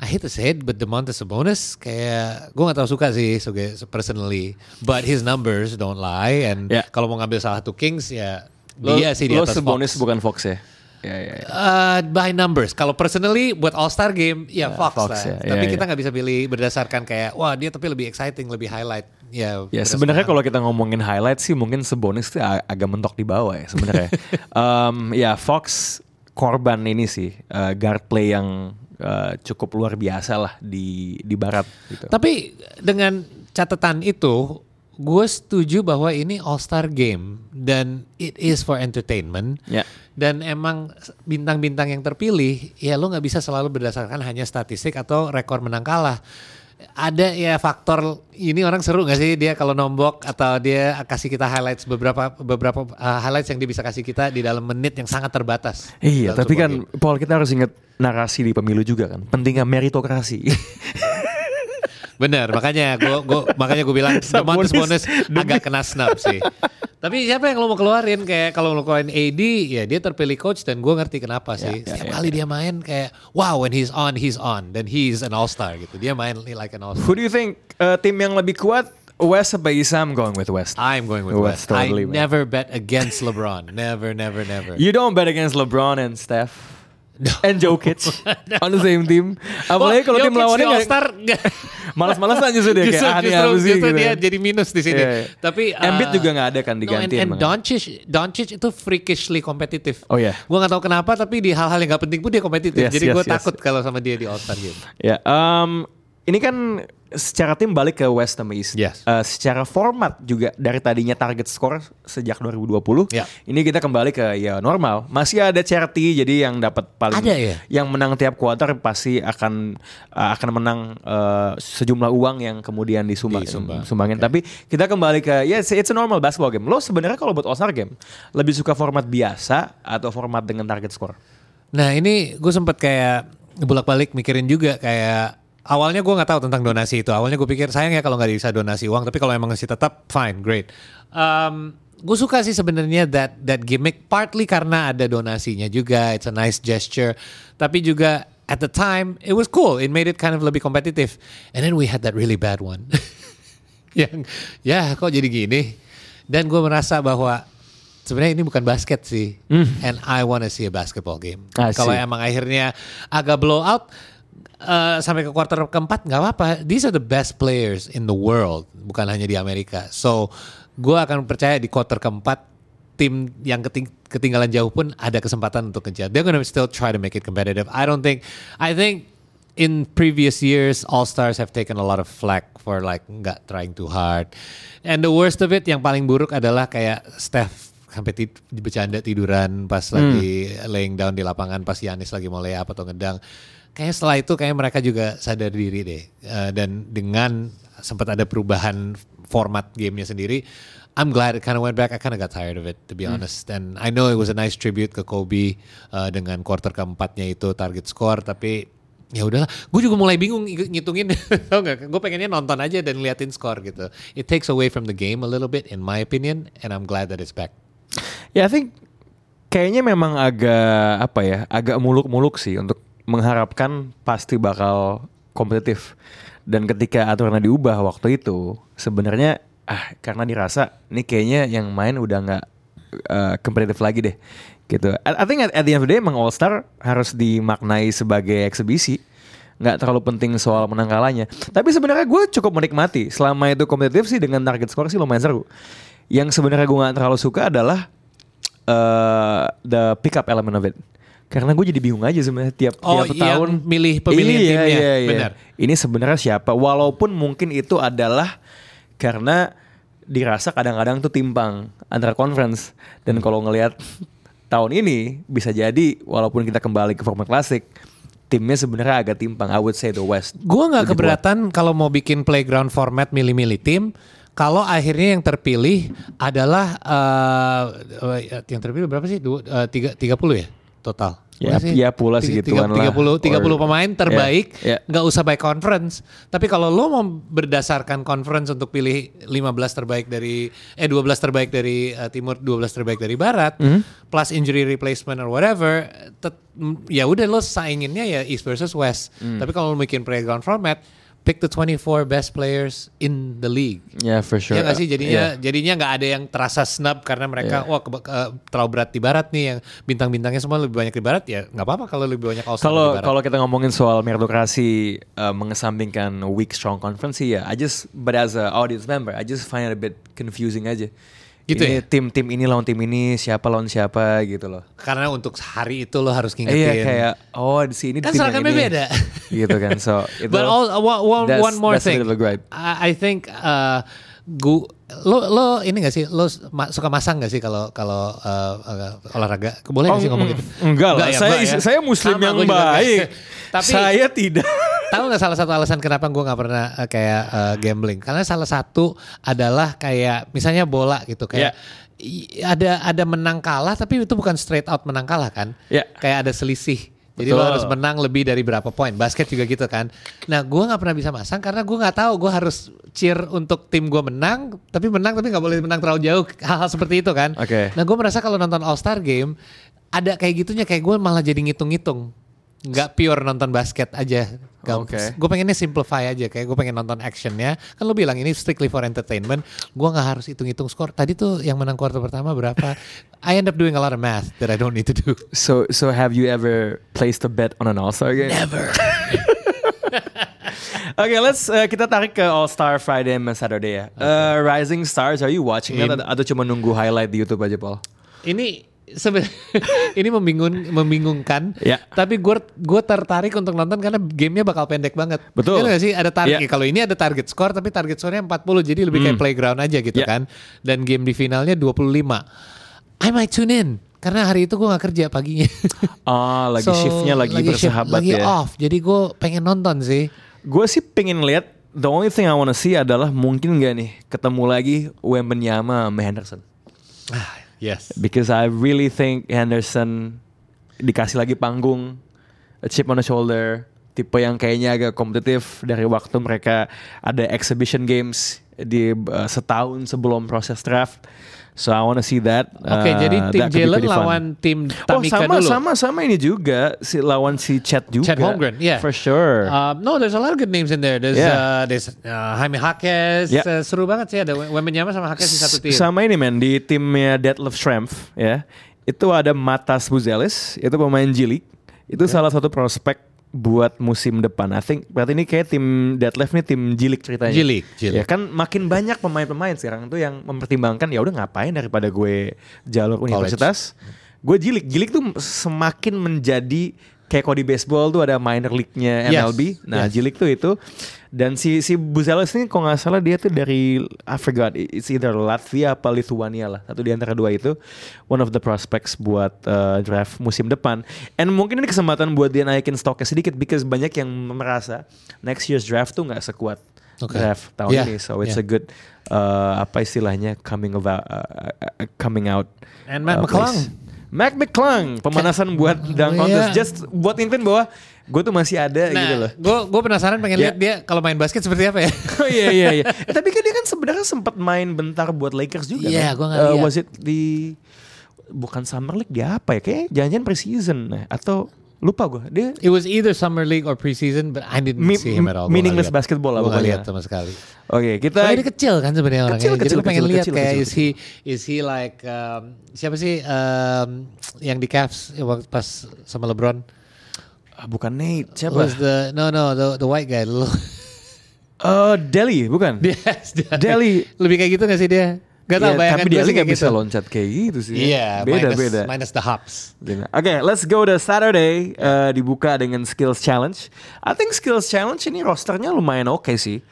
I hate to say it, but Demontis Sabonis kayak gue nggak tahu suka sih sebagai personally, but his numbers don't lie. And Ya. kalau mau ngambil salah satu Kings ya Lo, dia sih di atas Sabonis Fox. bukan Fox ya? Ya, ya, ya. Uh, by numbers. Kalau personally buat All Star game ya Fox, Fox lah. ya, Tapi ya, kita ya. nggak bisa pilih berdasarkan kayak wah dia tapi lebih exciting, lebih highlight. Ya. Ya berdasarkan- sebenarnya kalau kita ngomongin highlight sih mungkin Sabonis tuh ag- agak mentok di bawah ya sebenarnya. Em, ya Fox korban ini sih eh, guard play yang eh, cukup luar biasa lah di di barat gitu. Tapi dengan catatan itu, gue setuju bahwa ini All Star game dan it is for entertainment. Ya. Dan emang bintang-bintang yang terpilih, ya lo nggak bisa selalu berdasarkan hanya statistik atau rekor menang kalah. ada ya faktor ini orang seru gak sih dia kalau nombok atau dia kasih kita highlights beberapa beberapa uh, highlights yang dia bisa kasih kita di dalam menit yang sangat terbatas. Iya, tapi kan game. Paul kita harus ingat narasi di pemilu juga kan. Pentingnya meritokrasi. Bener, makanya gue gua, makanya gue bilang Demontis Sabonis bonus agak kena snub sih. Tapi siapa yang lo mau keluarin kayak kalau lo keluarin AD ya dia terpilih coach dan gue ngerti kenapa sih. ya, Setiap ya, kali dia main kayak wow when he's on he's on dan he's an all star gitu. Dia main like an all star. Who do you think uh, tim yang lebih kuat West apa East? I'm going with West. I'm going with West, West. totally, I man. never bet against LeBron. Never, never, never. You don't bet against LeBron and Steph. And Jokic on the same team. Apalagi kalau tim lawannya nggak Star malas-malasan justru dia kayak aneh justru, justru gitu. dia jadi minus di sini. Iya, iya. Tapi Embiid uh, juga nggak ada kan no, diganti and, and emang. Doncic, Doncic itu freakishly kompetitif. Oh, iya. Gue nggak tahu kenapa tapi di hal-hal yang nggak penting pun dia kompetitif. Yes, jadi yes, gue yes. takut kalau sama dia di All Star game. Ya, um, ini kan secara tim balik ke West sama East. Yes. Uh, secara format juga dari tadinya target skor sejak 2020. Ya. Ini kita kembali ke ya normal. Masih ada charity jadi yang dapat paling Ada ya? yang menang tiap kuarter pasti akan uh, akan menang uh, sejumlah uang yang kemudian disumbang, Disumbang. sumbangin. Tapi kita kembali ke ya it's, it's a normal basketball game. Lo sebenarnya kalau buat All Star game lebih suka format biasa atau format dengan target skor? Nah ini gue sempet kayak bolak-balik mikirin juga kayak awalnya gue nggak tahu tentang donasi itu. Awalnya gue pikir sayang ya kalau nggak bisa donasi uang. Tapi kalau emang masih tetap fine, great. Um, gue suka sih sebenarnya that that gimmick partly karena ada donasinya juga. It's a nice gesture. Tapi juga at the time it was cool. It made it kind of lebih kompetitif. And then we had that really bad one. yang ya kok jadi gini. Dan gue merasa bahwa sebenarnya ini bukan basket sih. And I wanna see a basketball game. Kalau emang akhirnya agak blow out eh, sampai ke quarter keempat nggak apa-apa. These are the best players in the world, bukan hanya di Amerika. So, gue akan percaya di quarter keempat tim yang keting- ketinggalan jauh pun ada kesempatan untuk kejar. They're gonna still try to make it competitive. I don't think. I think in previous years, All Stars have taken a lot of flack for like nggak trying too hard. And the worst of it, yang paling buruk adalah kayak Steph sampai ti- bercanda tiduran pas lagi laying down di lapangan pas Yanis lagi mau lay up atau ngedang. Kayaknya setelah itu kayak mereka juga sadar diri deh. Eh, dan dengan sempat ada perubahan format gamenya sendiri, I'm glad it kind of went back. I kind of got tired of it to be honest. And I know it was a nice tribute ke Kobe eh, dengan quarter keempatnya itu target score, tapi ya udahlah. Gue juga mulai bingung ng- ngitungin, tau nggak? Gue pengennya nonton aja dan liatin skor gitu. It takes away from the game a little bit, in my opinion, and I'm glad that it's back. Ya, I think kayaknya memang agak apa ya, agak muluk-muluk sih untuk mengharapkan pasti bakal kompetitif. Dan ketika aturannya diubah waktu itu, sebenarnya ah karena dirasa ini kayaknya yang main udah nggak uh, kompetitif lagi deh, gitu. I, think at, at the end of the day emang All Star harus dimaknai sebagai eksibisi nggak terlalu penting soal menang kalahnya. Tapi sebenarnya gue cukup menikmati selama itu kompetitif sih dengan target skor sih lumayan seru. Yang sebenarnya gue nggak terlalu suka adalah eh the pick up element of it. Karena gue jadi bingung aja sebenarnya tiap Oh, tiap yang tahun milih pemilihan iya, timnya. Iya, iya. Benar. Ini sebenarnya siapa? Walaupun mungkin itu adalah karena dirasa kadang-kadang tuh timpang antara conference dan kalau ngelihat tahun ini bisa jadi walaupun kita kembali ke format klasik timnya sebenarnya agak timpang. I would say the West. Gue nggak keberatan kalau mau bikin playground format milih-milih tim. Kalau akhirnya yang terpilih adalah eh, yang terpilih berapa sih? Dua, eh, tiga, 30 ya total. Ya, ya pula Tiga- segituan lah. 30, 30 Or- pemain terbaik, Ya, ya. nggak usah by conference. Tapi kalau lo mau berdasarkan conference untuk pilih 15 terbaik dari eh 12 terbaik dari eh, timur, 12 terbaik dari barat, Hmm? plus injury replacement or whatever, tet- ya udah lo sainginnya ya East versus West. Hmm. Tapi kalau lo bikin playground format, pick the 24 best players in the league. Ya for sure. Ya nggak sih Iya. jadinya jadinya nggak ada yang terasa snub karena mereka wah ke- ke- terlalu berat di barat nih yang bintang-bintangnya semua lebih banyak di barat ya nggak apa-apa kalau lebih banyak all Kalau di barat. kalau kita ngomongin soal meritokrasi uh, mengesampingkan weak strong conference ya, I just but as a audience member, I just find it a bit confusing aja. Gitu ini ya? tim-tim ini lawan tim ini, siapa lawan siapa gitu loh. karena untuk hari itu lo harus ngingetin. Iya kayak oh di sini Kan seragamnya beda. gitu kan. So itu But all, uh, one, one, that's- one more that's thing. I, I think uh, gu, lo lo ini gak sih lo ma- suka masang gak sih kalau kalau uh, uh, olahraga boleh Oh, gak sih ngomong mm, gitu Enggak lah, ya, saya enggak ya. saya muslim Sama, yang enggak. baik. tapi saya tidak. Tahu nggak salah satu alasan kenapa gue nggak pernah uh, kayak uh, gambling? Karena salah satu adalah kayak misalnya bola gitu kayak i- ada ada menang kalah tapi itu bukan straight out menang kalah kan? Ya. Kayak ada selisih. Jadi Betul. lo harus menang lebih dari berapa poin. Basket juga gitu kan. Nah gue nggak pernah bisa masang karena gue nggak tahu gue harus cheer untuk tim gue menang, tapi menang tapi nggak boleh menang terlalu jauh. Hal-hal seperti itu kan. Oke. Nah gue merasa kalau nonton All Star Game ada kayak gitunya kayak gue malah jadi ngitung-ngitung. Nggak pure nonton basket aja. Oke. Gue pengennya simplify aja kayak gue pengen nonton actionnya. Kan lo bilang ini strictly for entertainment. Gue nggak harus hitung-hitung skor. Tadi tuh yang menang kuarter pertama berapa? I end up doing a lot of math that I don't need to do. So so have you ever placed a bet on an All Star game? Never. Oke, let's uh, kita tarik ke All Star Friday and Saturday ya. Uh, Rising Stars, are you watching that atau, cuma nunggu highlight di YouTube aja, Paul? ini ini membingung membingungkan. Ya. Tapi gue gue tertarik untuk nonton karena gamenya bakal pendek banget. Betul. Iya nggak sih ada target. Ya. Kalau ini ada target skor tapi target skornya 40 jadi lebih kayak playground aja gitu Ya. kan. Dan game di finalnya 25. I might tune in karena hari itu gue nggak kerja paginya. Oh, lagi So, shiftnya lagi, shift, bersahabat lagi ya. off. Jadi gue pengen nonton sih. Gue sih pengen lihat. The only thing I wanna see adalah mungkin gak nih ketemu lagi Wembanyama sama Henderson. Ah, yes. Because I really think Henderson dikasih lagi panggung, a chip on the shoulder, tipe yang kayaknya agak kompetitif dari waktu mereka ada exhibition games di uh, setahun sebelum proses draft. So I wanna see that. Oke, Uh, jadi tim Jalen lawan tim Oh Tamika sama dulu. sama sama ini juga si lawan si Chet juga. Chad Holmgren, yeah. For sure. Um, no, there's a lot of good names in there. There's Yeah. uh, there's uh, Jaime Jaquez. Yeah. Uh, seru banget sih ada Wembanyama sama Jaquez di satu tim. Sama ini men di timnya Detlef Schrempf ya. Itu ada Matas Buzelis, itu pemain League. Itu salah satu prospek buat musim depan. I think berarti ini kayak tim Detlef nih tim League ceritanya. League, G Ya kan makin banyak pemain-pemain sekarang tuh yang mempertimbangkan ya udah ngapain daripada gue jalur universitas. Gue. G League tuh semakin menjadi kayak kalau di baseball tuh ada minor league-nya Yes, MLB. Nah, yes. League tuh itu dan si si Buzelis ini kalau nggak salah dia tuh dari I forgot it's either Latvia apa Lithuania lah satu di antara dua itu one of the prospects buat uh, draft musim depan and mungkin ini kesempatan buat dia naikin stoknya sedikit because banyak yang merasa next year's draft tuh nggak sekuat Oke. draft tahun Yeah, ini so it's yeah. a good uh, apa istilahnya coming about uh, uh, coming out And Matt uh, McClung. Mac McClung pemanasan buat dunk Oh, contest iya. just buat intin bahwa gue tuh masih ada gitu loh Nah, gue gue penasaran pengen Ya. lihat dia kalau main basket seperti apa ya. Oh iya iya iya. Eh, tapi kan dia kan sebenarnya sempat main bentar buat Lakers juga Iya, kan? gua nggak lihat. was it di bukan Summer League dia apa ya? Kayak jangan-jangan preseason nah, atau lupa gue. Dia It was either summer league or preseason, but I didn't Mi- see him at all. Gua meaningless lihat. basketball lah Gua pokoknya. lihat sama sekali. Oke, kita Soalnya dia kecil kan sebenarnya orangnya. Kecil, Jadi kecil, gue pengen lihat kayak kecil, is he is he like um, siapa sih um, yang di Cavs waktu pas sama LeBron? Ah, bukan Nate, siapa? Was the no no the the white guy. Oh, Delhi, bukan? Yes, Delhi. Lebih kayak gitu gak sih dia? Gak tau bayangan tapi nggak kayak bisa gitu. loncat kayak gitu sih. Iya, beda minus, beda. minus the hops. Oke, let's go to Saturday uh, dibuka dengan skills challenge. I think skills challenge ini rosternya lumayan oke sih.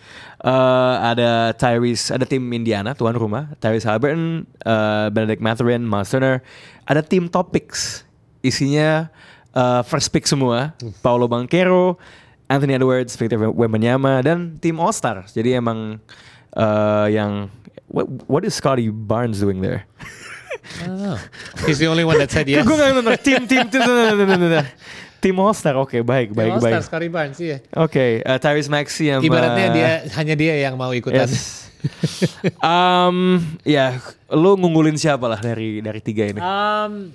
Uh, ada Tyrese, ada tim Indiana tuan rumah, Tyrese Halliburton, uh, Benedict Mathurin, Miles Turner. Ada tim topics, isinya uh, first pick semua, Paulo Banquero, Anthony Edwards, Victor Wembanyama, dan tim All Star. Jadi emang uh, yang what what is Scotty Barnes doing there? I don't know. He's the only one that said yes. Tim, tim, tim, tim Oke, okay, baik, baik, baik. All Scotty Barnes, iya. Oke, okay, uh, Tyrese Maxey yang... Ibaratnya uh, dia, hanya dia yang mau ikutan. Yes. um, ya, yeah, lo ngunggulin siapa lah dari dari tiga ini? Um,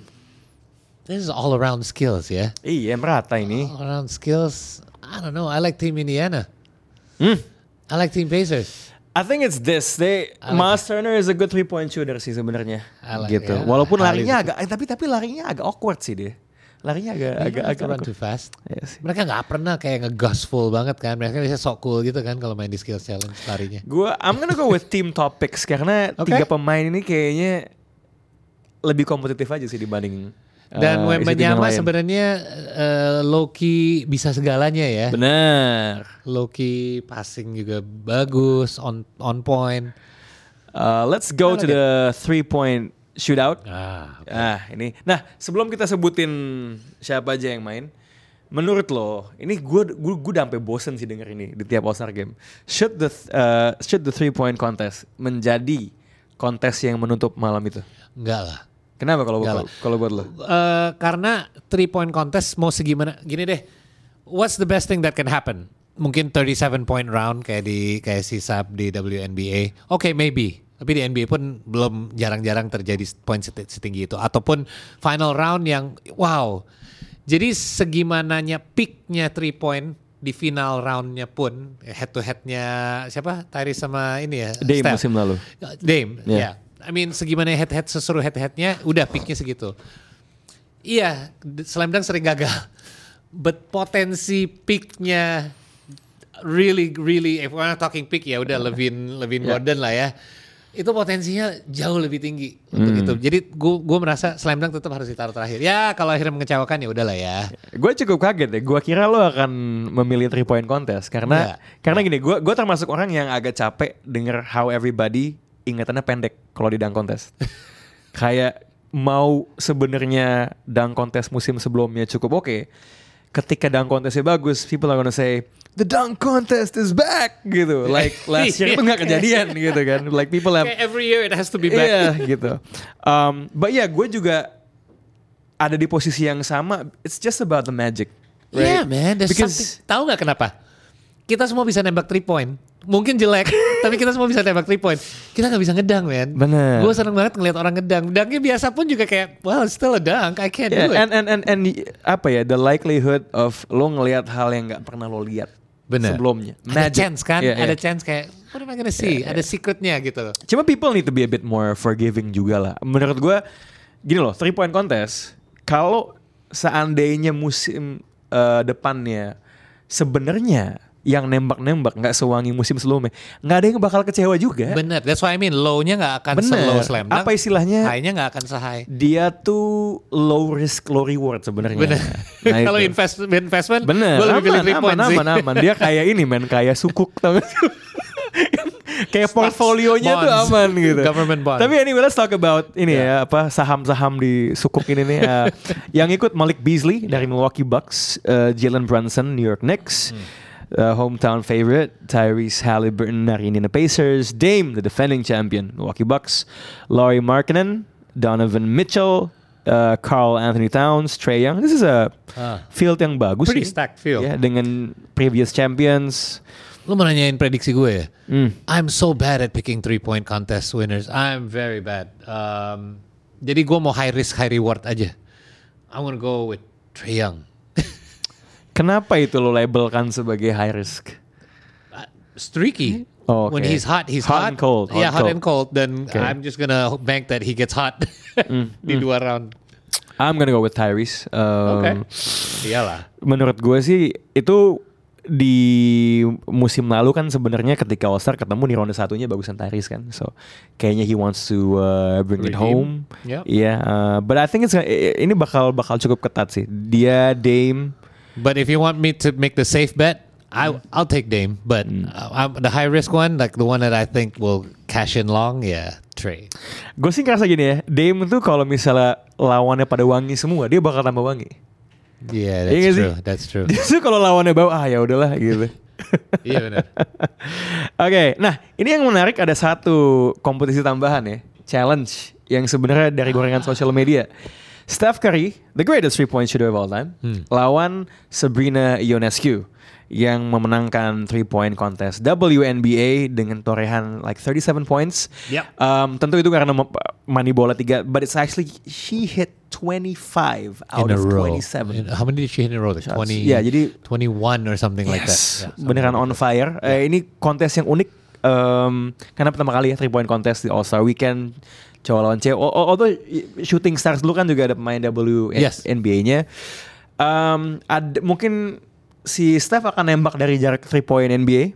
this is all around skills ya. Yeah? Iya, merata ini. All around skills. I don't know. I like team Indiana. Hmm. I like team Pacers. I think it's this. They like Miles Turner is a good three point shooter sih sebenarnya. Like- gitu. yeah, Walaupun I larinya agak eh, tapi tapi larinya agak awkward sih dia. Larinya agak agak Agak agak run too fast. Iya sih. Mereka nggak pernah kayak nge-gospel banget kan. Mereka bisa sok cool gitu kan kalau main di skills challenge larinya. Gue I'm gonna go with team topics karena Oke. tiga pemain ini kayaknya lebih kompetitif aja sih dibanding Dan uh, yang Wembanyama sebenarnya uh, Loki bisa segalanya ya. Bener. Loki passing juga bagus, on on point. Uh, let's go like to the three point shootout. Ah, Ah ini. Nah sebelum kita sebutin siapa aja yang main, Menurut lo, ini gue gue gue udah sampai bosen sih denger ini di tiap All Star game. Should the uh, should the three point contest menjadi kontes yang menutup malam itu? Enggak lah. Kenapa kalau kalau buat lo? Eh, karena three point contest mau segimana gini deh. What's the best thing that can happen? Mungkin 37 point round kayak di kayak si Sab di WNBA. Oke, maybe. Tapi di NBA pun belum jarang-jarang terjadi point seti- setinggi itu ataupun final round yang wow. Jadi segimananya peaknya three point di final roundnya pun head to headnya siapa Tyrese sama ini ya Dame Steph. musim lalu. Dame, Yeah. ya. I mean segimana head head sesuruh head headnya udah peaknya segitu. Iya, slam dunk sering gagal. But potensi peaknya really really if we're not talking peak ya udah Levin Levin Yeah. Gordon lah ya. Itu potensinya jauh lebih tinggi untuk Hmm. itu. Jadi gue gue merasa slam dunk tetap harus ditaruh terakhir. Ya kalau akhirnya mengecewakan ya udahlah ya. Gue cukup kaget ya. Gue kira lo akan memilih three point contest karena Enggak. karena gini. Gue gue termasuk orang yang agak capek denger how everybody ingatannya pendek kalau di dunk contest. Kayak mau sebenarnya dunk contest musim sebelumnya cukup oke. Ketika dunk contestnya bagus, people are gonna say the dunk contest is back gitu. Like last year itu nggak kejadian gitu kan. Like people have every year it has to be back. Iya gitu. Um, but ya yeah, gue juga ada di posisi yang sama. It's just about the magic. Yeah man, there's Because something. Tahu nggak kenapa? Kita semua bisa nembak three point. Mungkin jelek, tapi kita semua bisa nembak three point. Kita nggak bisa ngedang, man. Bener. Gue seneng banget ngeliat orang ngedang. Dangnya biasa pun juga kayak, well, still a dunk. I can't yeah, do it. and, and and and apa ya the likelihood of lo ngelihat hal yang nggak pernah lo lihat Bener. sebelumnya. Ada Magic. chance kan? Yeah, Ada yeah. chance kayak, what am I gonna see? Ada secretnya gitu. Cuma people need to be a bit more forgiving juga lah. Menurut gue, gini loh, three point contest. Kalau seandainya musim eh, depannya sebenarnya yang nembak-nembak nggak sewangi musim sebelumnya, nggak ada yang bakal kecewa juga. Bener, that's why I mean low-nya nggak akan Bener. slow slam dunk. Apa istilahnya? High-nya nggak akan se-high. Dia tuh low risk low reward sebenarnya. Bener. Nah, Kalau invest, investment, Bener, gue lebih pilih aman, aman, sih. aman, aman. Dia kayak ini men, kayak sukuk tau gak kayak portfolionya tuh aman gitu. Government bonds. Tapi anyway, let's talk about ini ya, apa saham-saham di sukuk ini nih. uh, yang ikut Malik Beasley dari Milwaukee Bucks, uh, Jalen Brunson New York Knicks. Uh, hometown favorite Tyrese Halliburton dari Indiana Pacers, Dame the defending champion Milwaukee Bucks, Laurie Markkinen, Donovan Mitchell, uh, Carl Anthony Towns, Trey Young. This is a Ah. field yang bagus Pretty sih. stacked field. Ya, dengan previous champions. Lu mau nanyain prediksi gue ya? Hmm. I'm so bad at picking three point contest winners. I'm very bad. Um, jadi gue mau high risk high reward aja. I'm gonna go with Trae Young. Kenapa itu lo labelkan sebagai high risk? Uh, streaky. Oh, When okay. he's hot, he's Hot hot. and cold, hot yeah, hot cold. and cold. Then Okay. I'm just gonna bank that he gets hot di dua round. I'm gonna go with Tyrese. Um, Oke. Iyalah. Menurut gue sih itu di musim lalu kan sebenarnya ketika All Star ketemu di ronde satunya bagusan Tyrese kan. So kayaknya he wants to uh, bring it Redeem. home. Yep. Iya, uh, but I think it's ini bakal bakal cukup ketat sih. Dia Dame But if you want me to make the safe bet, I I'll take Dame. But uh, I'm, the high risk one, like the one that I think will cash in long, yeah, Trey. Gue sih ngerasa gini ya, Dame tuh kalau misalnya lawannya pada wangi semua, dia bakal tambah wangi. Yeah, Iya that's sih? true. That's true. Justru kalau lawannya bawah, ah ya udahlah gitu. Iya benar. Oke, nah ini yang menarik ada satu kompetisi tambahan ya, challenge yang sebenarnya dari gorengan sosial media. Steph Curry, the greatest three point shooter of all time, lawan Sabrina Ionescu yang memenangkan three point contest WNBA dengan torehan like 37 points. Yep. Um, tentu itu karena money bola tiga, but it's actually she hit 25 out in of row. 27. In- how many did she hit in a row? Like Shots. 20, Yeah, jadi- 21 or something like that. Yes, Yeah, something beneran like on that. fire. Eh, ini kontes yang unik em, karena pertama kali ya three point contest di All Star Weekend cowok lawan cewek. Although shooting stars dulu kan juga ada pemain Yes. WNBA-nya. Em, ada mungkin si Steph akan nembak dari jarak three point NBA,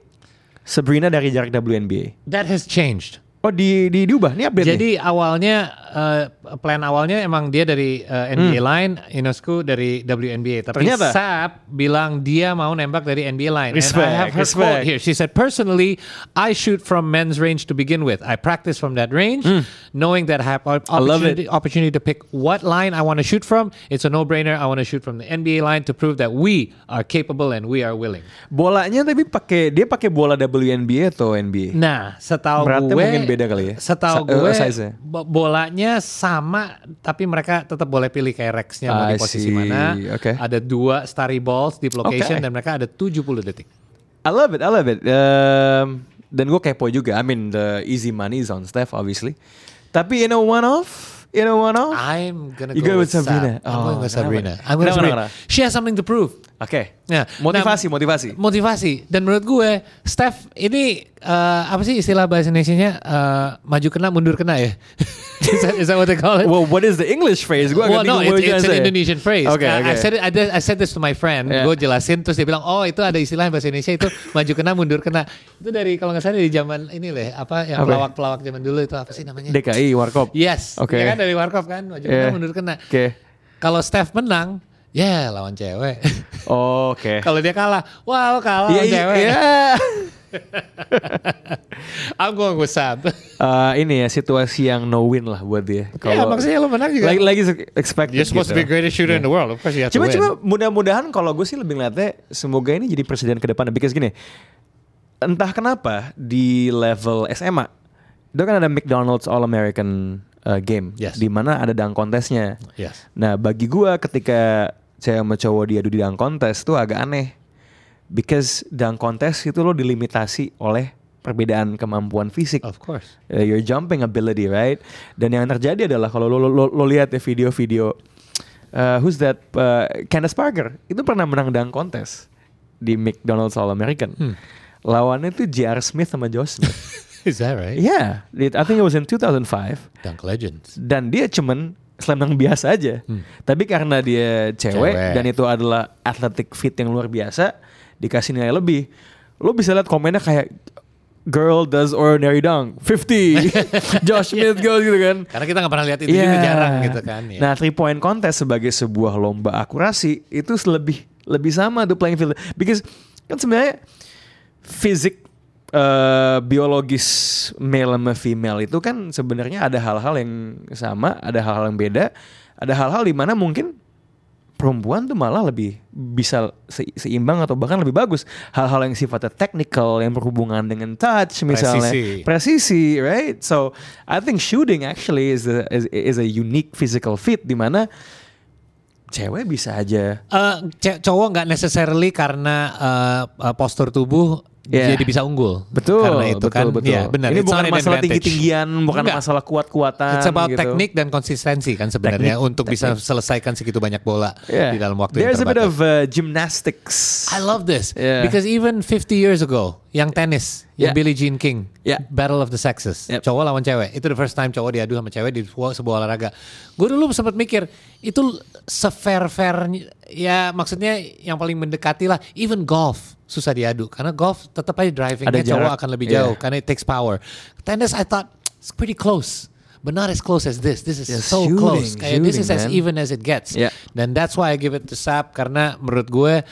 Sabrina dari jarak WNBA. That has changed. Oh di, di diubah nih update nih? Jadi awalnya eh, plan awalnya emang dia dari eh, NBA line, Inosku dari WNBA. Tapi Hmm. Ternyata. Sap bilang dia mau nembak dari NBA line. And I Respect, have her respect. quote here. She said, "Personally, I shoot from men's range to begin with. I practice from that range, knowing that I have op- Hmm. I opportunity, opportunity to pick what line I want to shoot from. It's a no-brainer. I want to shoot from the NBA line to prove that we are capable and we are willing." Bolanya tapi pakai dia pakai bola WNBA atau NBA? Nah, setahu Beratnya gue beda kali ya? Setahu gue eh, size-nya. bo- bolanya sama tapi mereka tetap boleh pilih kayak Rex-nya mau I di posisi see. mana. Oke. Ada dua starry balls di location Oke. dan mereka ada 70 detik. I love it, I love it. Um, dan gue kepo juga. I mean the easy money is on Steph obviously. Tapi in a one off, a one off. I'm gonna You go go with with Sabrina. Sab. I'm Oh, going with kenapa? Sabrina. I'm going Kenapa, Sabrina. She has something to prove. Oke. Ya, Motivasi, nah, motivasi. motivasi. Dan menurut gue, Steph ini eh, apa sih istilah bahasa Indonesia-nya eh, maju kena mundur kena ya? is, that, is that what they call it? Well, what is the English phrase? Gue well, no, it's, it's an say. Indonesian phrase. Oke, I, I said it, I, did- I said this to my friend. Yeah. Gue jelasin terus dia bilang, oh itu ada istilah bahasa Indonesia itu maju kena mundur kena. Itu dari kalau nggak salah dari zaman ini lah, apa yang pelawak-pelawak zaman dulu itu apa sih namanya? DKI Warkop. Yes, Oke. ya kan dari Warkop kan maju kena Yeah. mundur kena. Oke. Kalau Steph menang, ya lawan cewek. Oh, Oke. Kalau dia kalah, wah lo kalah Iya, lawan iya, cewek. iya. I'm going with Sab. Eh, ini ya situasi yang no win lah buat dia. Ya maksudnya lo menang juga. lagi lagi expect. You're supposed to be the greatest shooter in the world. Of course you have Cuma to win. cuma mudah-mudahan kalau gue sih lebih ngeliatnya semoga ini jadi presiden ke depan. Because gini, entah kenapa di level SMA itu kan ada McDonald's All American uh, Game, Yes. di mana ada dunk contestnya. Yes. Nah bagi gue ketika saya sama cowok diadu di dunk contest tuh agak aneh, because dunk contest itu lo dilimitasi oleh perbedaan kemampuan fisik. Of course. Uh, your jumping ability, right? Dan yang terjadi adalah kalau lo, lo, lo, lo lihat ya video-video, uh, who's that? Uh, Candace Parker itu pernah menang dunk contest di McDonald's All American. Hmm. Lawannya tuh J.R. Smith sama Josh Smith. Is that right? yeah, it- I think it was in 2005. Dunk Legends. Dan dia cuman slam dunk biasa aja. Tapi karena dia cewek, Cewek. dan itu adalah athletic fit yang luar biasa, dikasih nilai lebih. Lo bisa lihat komennya kayak girl does ordinary dunk 50 Josh Smith goes gitu kan Karena kita nggak pernah lihat itu juga Iya. jarang gitu kan. Ya. Nah, three point contest sebagai sebuah lomba akurasi itu lebih lebih sama tuh playing field because kan sebenarnya fisik eh, biologis male sama female itu kan sebenarnya ada hal-hal yang sama, ada hal-hal yang beda, ada hal-hal di mana mungkin perempuan tuh malah lebih bisa se- seimbang atau bahkan lebih bagus. Hal-hal yang sifatnya technical yang berhubungan dengan touch misalnya. Presisi. presisi right? So I think shooting actually is a, is, is a unique physical fit di mana cewek bisa aja. Eh, ce- cowok nggak necessarily karena eh, eh, postur tubuh Yeah. jadi bisa unggul. betul Karena itu betul kan, betul ya, benar. ini It's bukan masalah tinggi-tinggian bukan Enggak. masalah kuat-kuatan It's about gitu. teknik dan konsistensi kan sebenarnya Teknik, untuk bisa selesaikan segitu banyak bola Yeah. di dalam waktu There's yang a bit terbatas. of uh, gymnastics I love this Yeah. because even 50 years ago, yang tenis, Yeah. Billie Jean King, Yeah. Battle of the Sexes, Yep. cowok lawan cewek, itu the first time cowok diadu sama cewek di sebuah, sebuah olahraga. Gue dulu sempat mikir itu sefair fair ya maksudnya yang paling mendekati lah. Even golf susah diadu karena golf tetap aja drivingnya cowok akan lebih Yeah. jauh karena it takes power. Tennis I thought it's pretty close. But not as close as this. This is Yeah, so shooting, close. Kayak this is shooting, as man. even as it gets. Yeah. Dan that's why I give it to Sap karena menurut gue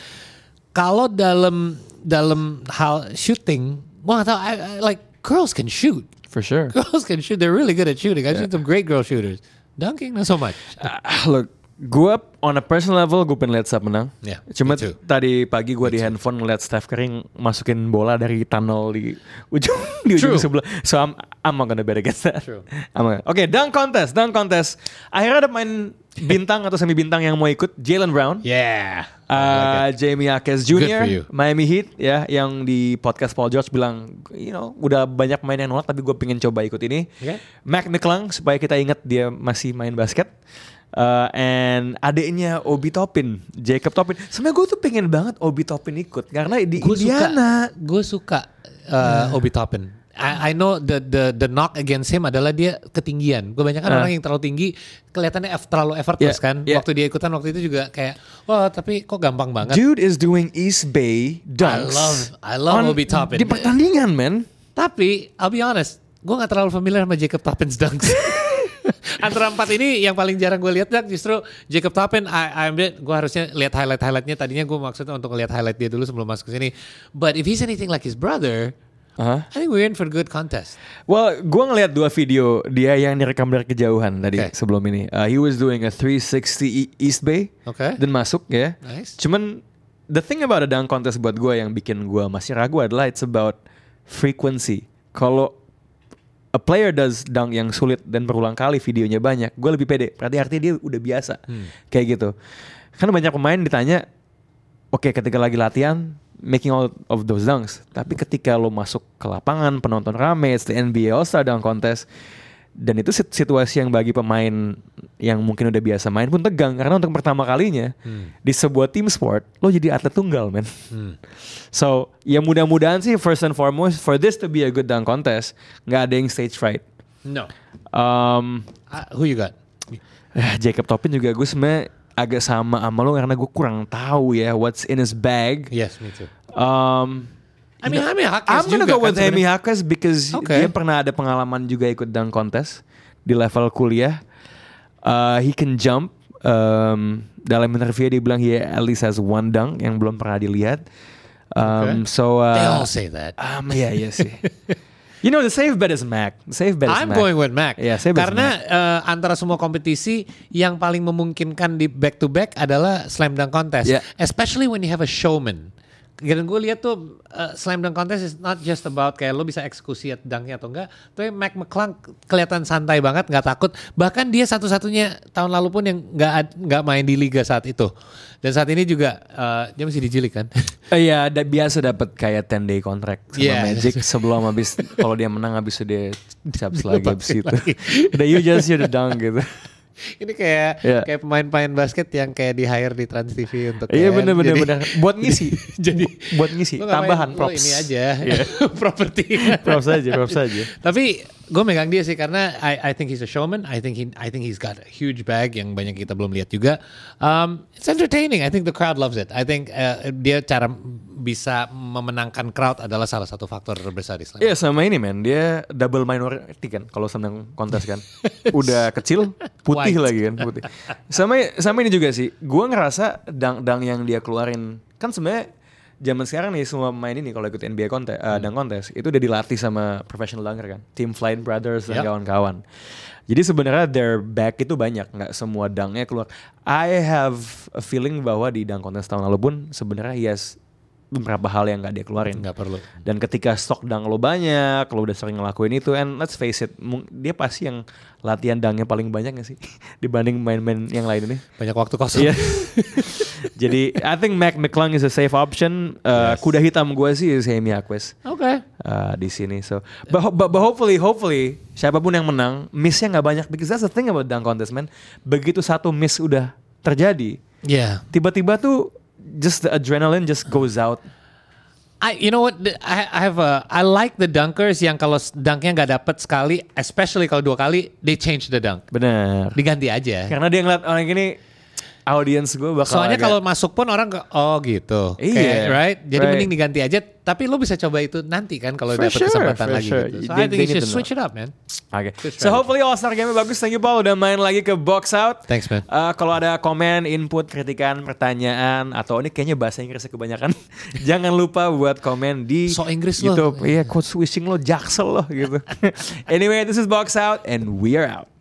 kalau dalam dalam hal shooting, gua gak tahu I, I- like girls can shoot. for sure Girls can shoot. They're really good at shooting. I've seen some great girl shooters. Dunking not so much. Ah, look, gue on a personal level gue pengen lihat Steph menang. Yeah, Cuma me tadi pagi gue di handphone ngeliat Steph Curry masukin bola dari tunnel di ujung di ujung True. sebelah. So I'm I'm not gonna bet against that. True. I'm gonna- Oke, dunk contest, dunk contest. Akhirnya ada main bintang atau semi bintang yang mau ikut, Jalen Brown. Yeah. Uh, Jamie Akes Jr. Miami Heat ya yang di podcast Paul George bilang you know udah banyak main yang nolak tapi gue pengen coba ikut ini Oke. Mac McClung supaya kita ingat dia masih main basket Uh, and adiknya Obi Toppin Jacob Toppin sebenarnya gue tuh pengen banget Obi Toppin ikut karena di Gue suka. Indiana Gue suka uh, Obi Toppin. I, I know the the the knock against him adalah dia ketinggian. Kebanyakan Ah. orang yang terlalu tinggi kelihatannya eff- terlalu effortless Yeah, kan. yeah. Waktu dia ikutan waktu itu juga kayak, wah tapi kok gampang banget. dude is doing East Bay dunks love- I love on- Obi Toppin. di pertandingan man Tapi I'll be honest, gue nggak terlalu familiar sama Jacob Toppin's dunks. Antara empat ini yang paling jarang gue lihat justru Jacob Toppin. I, I gue harusnya lihat highlight highlightnya. Tadinya gue maksudnya untuk lihat highlight dia dulu sebelum masuk ke sini. But if he's anything like his brother, Uh-huh. I think we're in for a good contest. Well, gue ngeliat dua video dia yang direkam dari kejauhan tadi Okay. sebelum ini. Uh, he was doing a 360 E- East Bay Okay. dan masuk ya. Nice. Cuman the thing about a dunk contest buat gue yang bikin gue masih ragu adalah it's about frequency. Kalau a player does dunk yang sulit dan berulang kali videonya banyak, gue lebih pede. Berarti artinya dia udah biasa kayak gitu. Karena banyak pemain ditanya, oke ketika lagi latihan making all of those dunks, tapi ketika lo masuk ke lapangan penonton rame, it's the NBA All Star Dunk Contest, dan itu sit- situasi yang bagi pemain yang mungkin udah biasa main pun tegang karena untuk pertama kalinya di sebuah team sport lo jadi atlet tunggal men. So ya mudah-mudahan sih first and foremost for this to be a good dunk contest nggak ada yang stage fright. No. Um, Uh, who you got? Eh, Jacob Toppin juga gue sebenarnya agak sama sama lo karena gue kurang tahu ya what's in his bag. Yes, me too. Um, I mean, Jaime Jaquez I'm gonna juga go kan with sebenarnya. Hackes because Okay. dia pernah ada pengalaman juga ikut dunk contest di level kuliah. Uh, he can jump. Um, dalam interview dia bilang he at least has one dunk yang belum pernah dilihat. Um, Okay. So uh, They all say that. Um, iya iya sih. you know the safe bet is Mac. The safe bet is I'm Mac. going with Mac. Iya, saya bet Karena eh, antara semua kompetisi yang paling memungkinkan di back to back adalah slam dunk contest. Yeah. Especially when you have a showman. Dan gue lihat tuh eh, slam dunk contest is not just about kayak lo bisa eksekusi at dunknya atau enggak. Tapi Mac McClung kelihatan santai banget, nggak takut. Bahkan dia satu-satunya tahun lalu pun yang nggak nggak main di liga saat itu. Dan saat ini juga eh, dia masih dijilik kan. Iya, ada biasa dapat kayak 10 day contract sama Yeah. Magic sebelum habis kalau dia menang habis itu dia caps lagi habis itu. Udah you just you the dunk gitu. Ini kayak Iya. kayak pemain-pemain basket yang kayak di hire di Trans TV untuk Iya kayak- bener bener jadi- bener buat ngisi. jadi buat ngisi tambahan Lu props. ini aja Iya. properti props aja, props aja. tapi gue megang dia sih karena I I think he's a showman. I think he I think he's got a huge bag yang banyak kita belum lihat juga. Um, it's entertaining. I think the crowd loves it. I think uh, dia cara bisa memenangkan crowd adalah salah satu faktor terbesar di slam Iya sama ini men, dia double minority kan kalau senang kontes kan. Udah kecil, putih White. lagi kan, putih. Sama sama ini juga sih, gua ngerasa dang-dang yang dia keluarin kan sebenarnya zaman sekarang nih semua pemain ini kalau ikut NBA kontes, Hmm. dang kontes itu udah dilatih sama professional dunker kan, Team Flight Brothers dan Yep. kawan-kawan. Jadi sebenarnya their back itu banyak, nggak semua dangnya keluar. I have a feeling bahwa di dang kontes tahun lalu pun sebenarnya has beberapa hal yang nggak dia keluarin. nggak perlu Dan ketika stok dang lo banyak, lo udah sering ngelakuin itu, and let's face it, dia pasti yang latihan dangnya paling banyak gak sih dibanding main-main yang lain ini. banyak waktu kosong Iya. Jadi I think Mac McClung is a safe option. Uh, Yes. Kuda hitam gue sih is Amy Aquis oke uh, di sini. So, but, but, but hopefully, hopefully siapa pun yang menang, missnya nggak banyak. Because that's the thing about dunk contest, man. Begitu satu miss udah terjadi, yeah tiba-tiba tuh just the adrenaline just goes out. I, you know what? I, I have a, I like the dunkers yang kalau dunknya nggak dapet sekali, especially kalau dua kali, they change the dunk, Bener. diganti aja. Karena dia ngeliat orang gini, audience gue bakal Soalnya agak- kalau masuk pun orang ke, oh gitu, Iya, Kayak, right? Jadi right. mending diganti aja. Tapi lo bisa coba itu nanti kan kalau dapet sure, kesempatan lagi sure. gitu. So They- I think you should switch it up, man. Oke. Good So hopefully All Star Game bagus. Thank you Paul udah main lagi ke Box Out. Thanks, man. Uh, kalau ada komen, input, kritikan, pertanyaan atau ini kayaknya bahasa Inggrisnya kebanyakan, jangan lupa buat komen di So Inggris lo. YouTube. Iya, code switching lo, jaksel lo gitu. anyway, this is Box Out and we are out.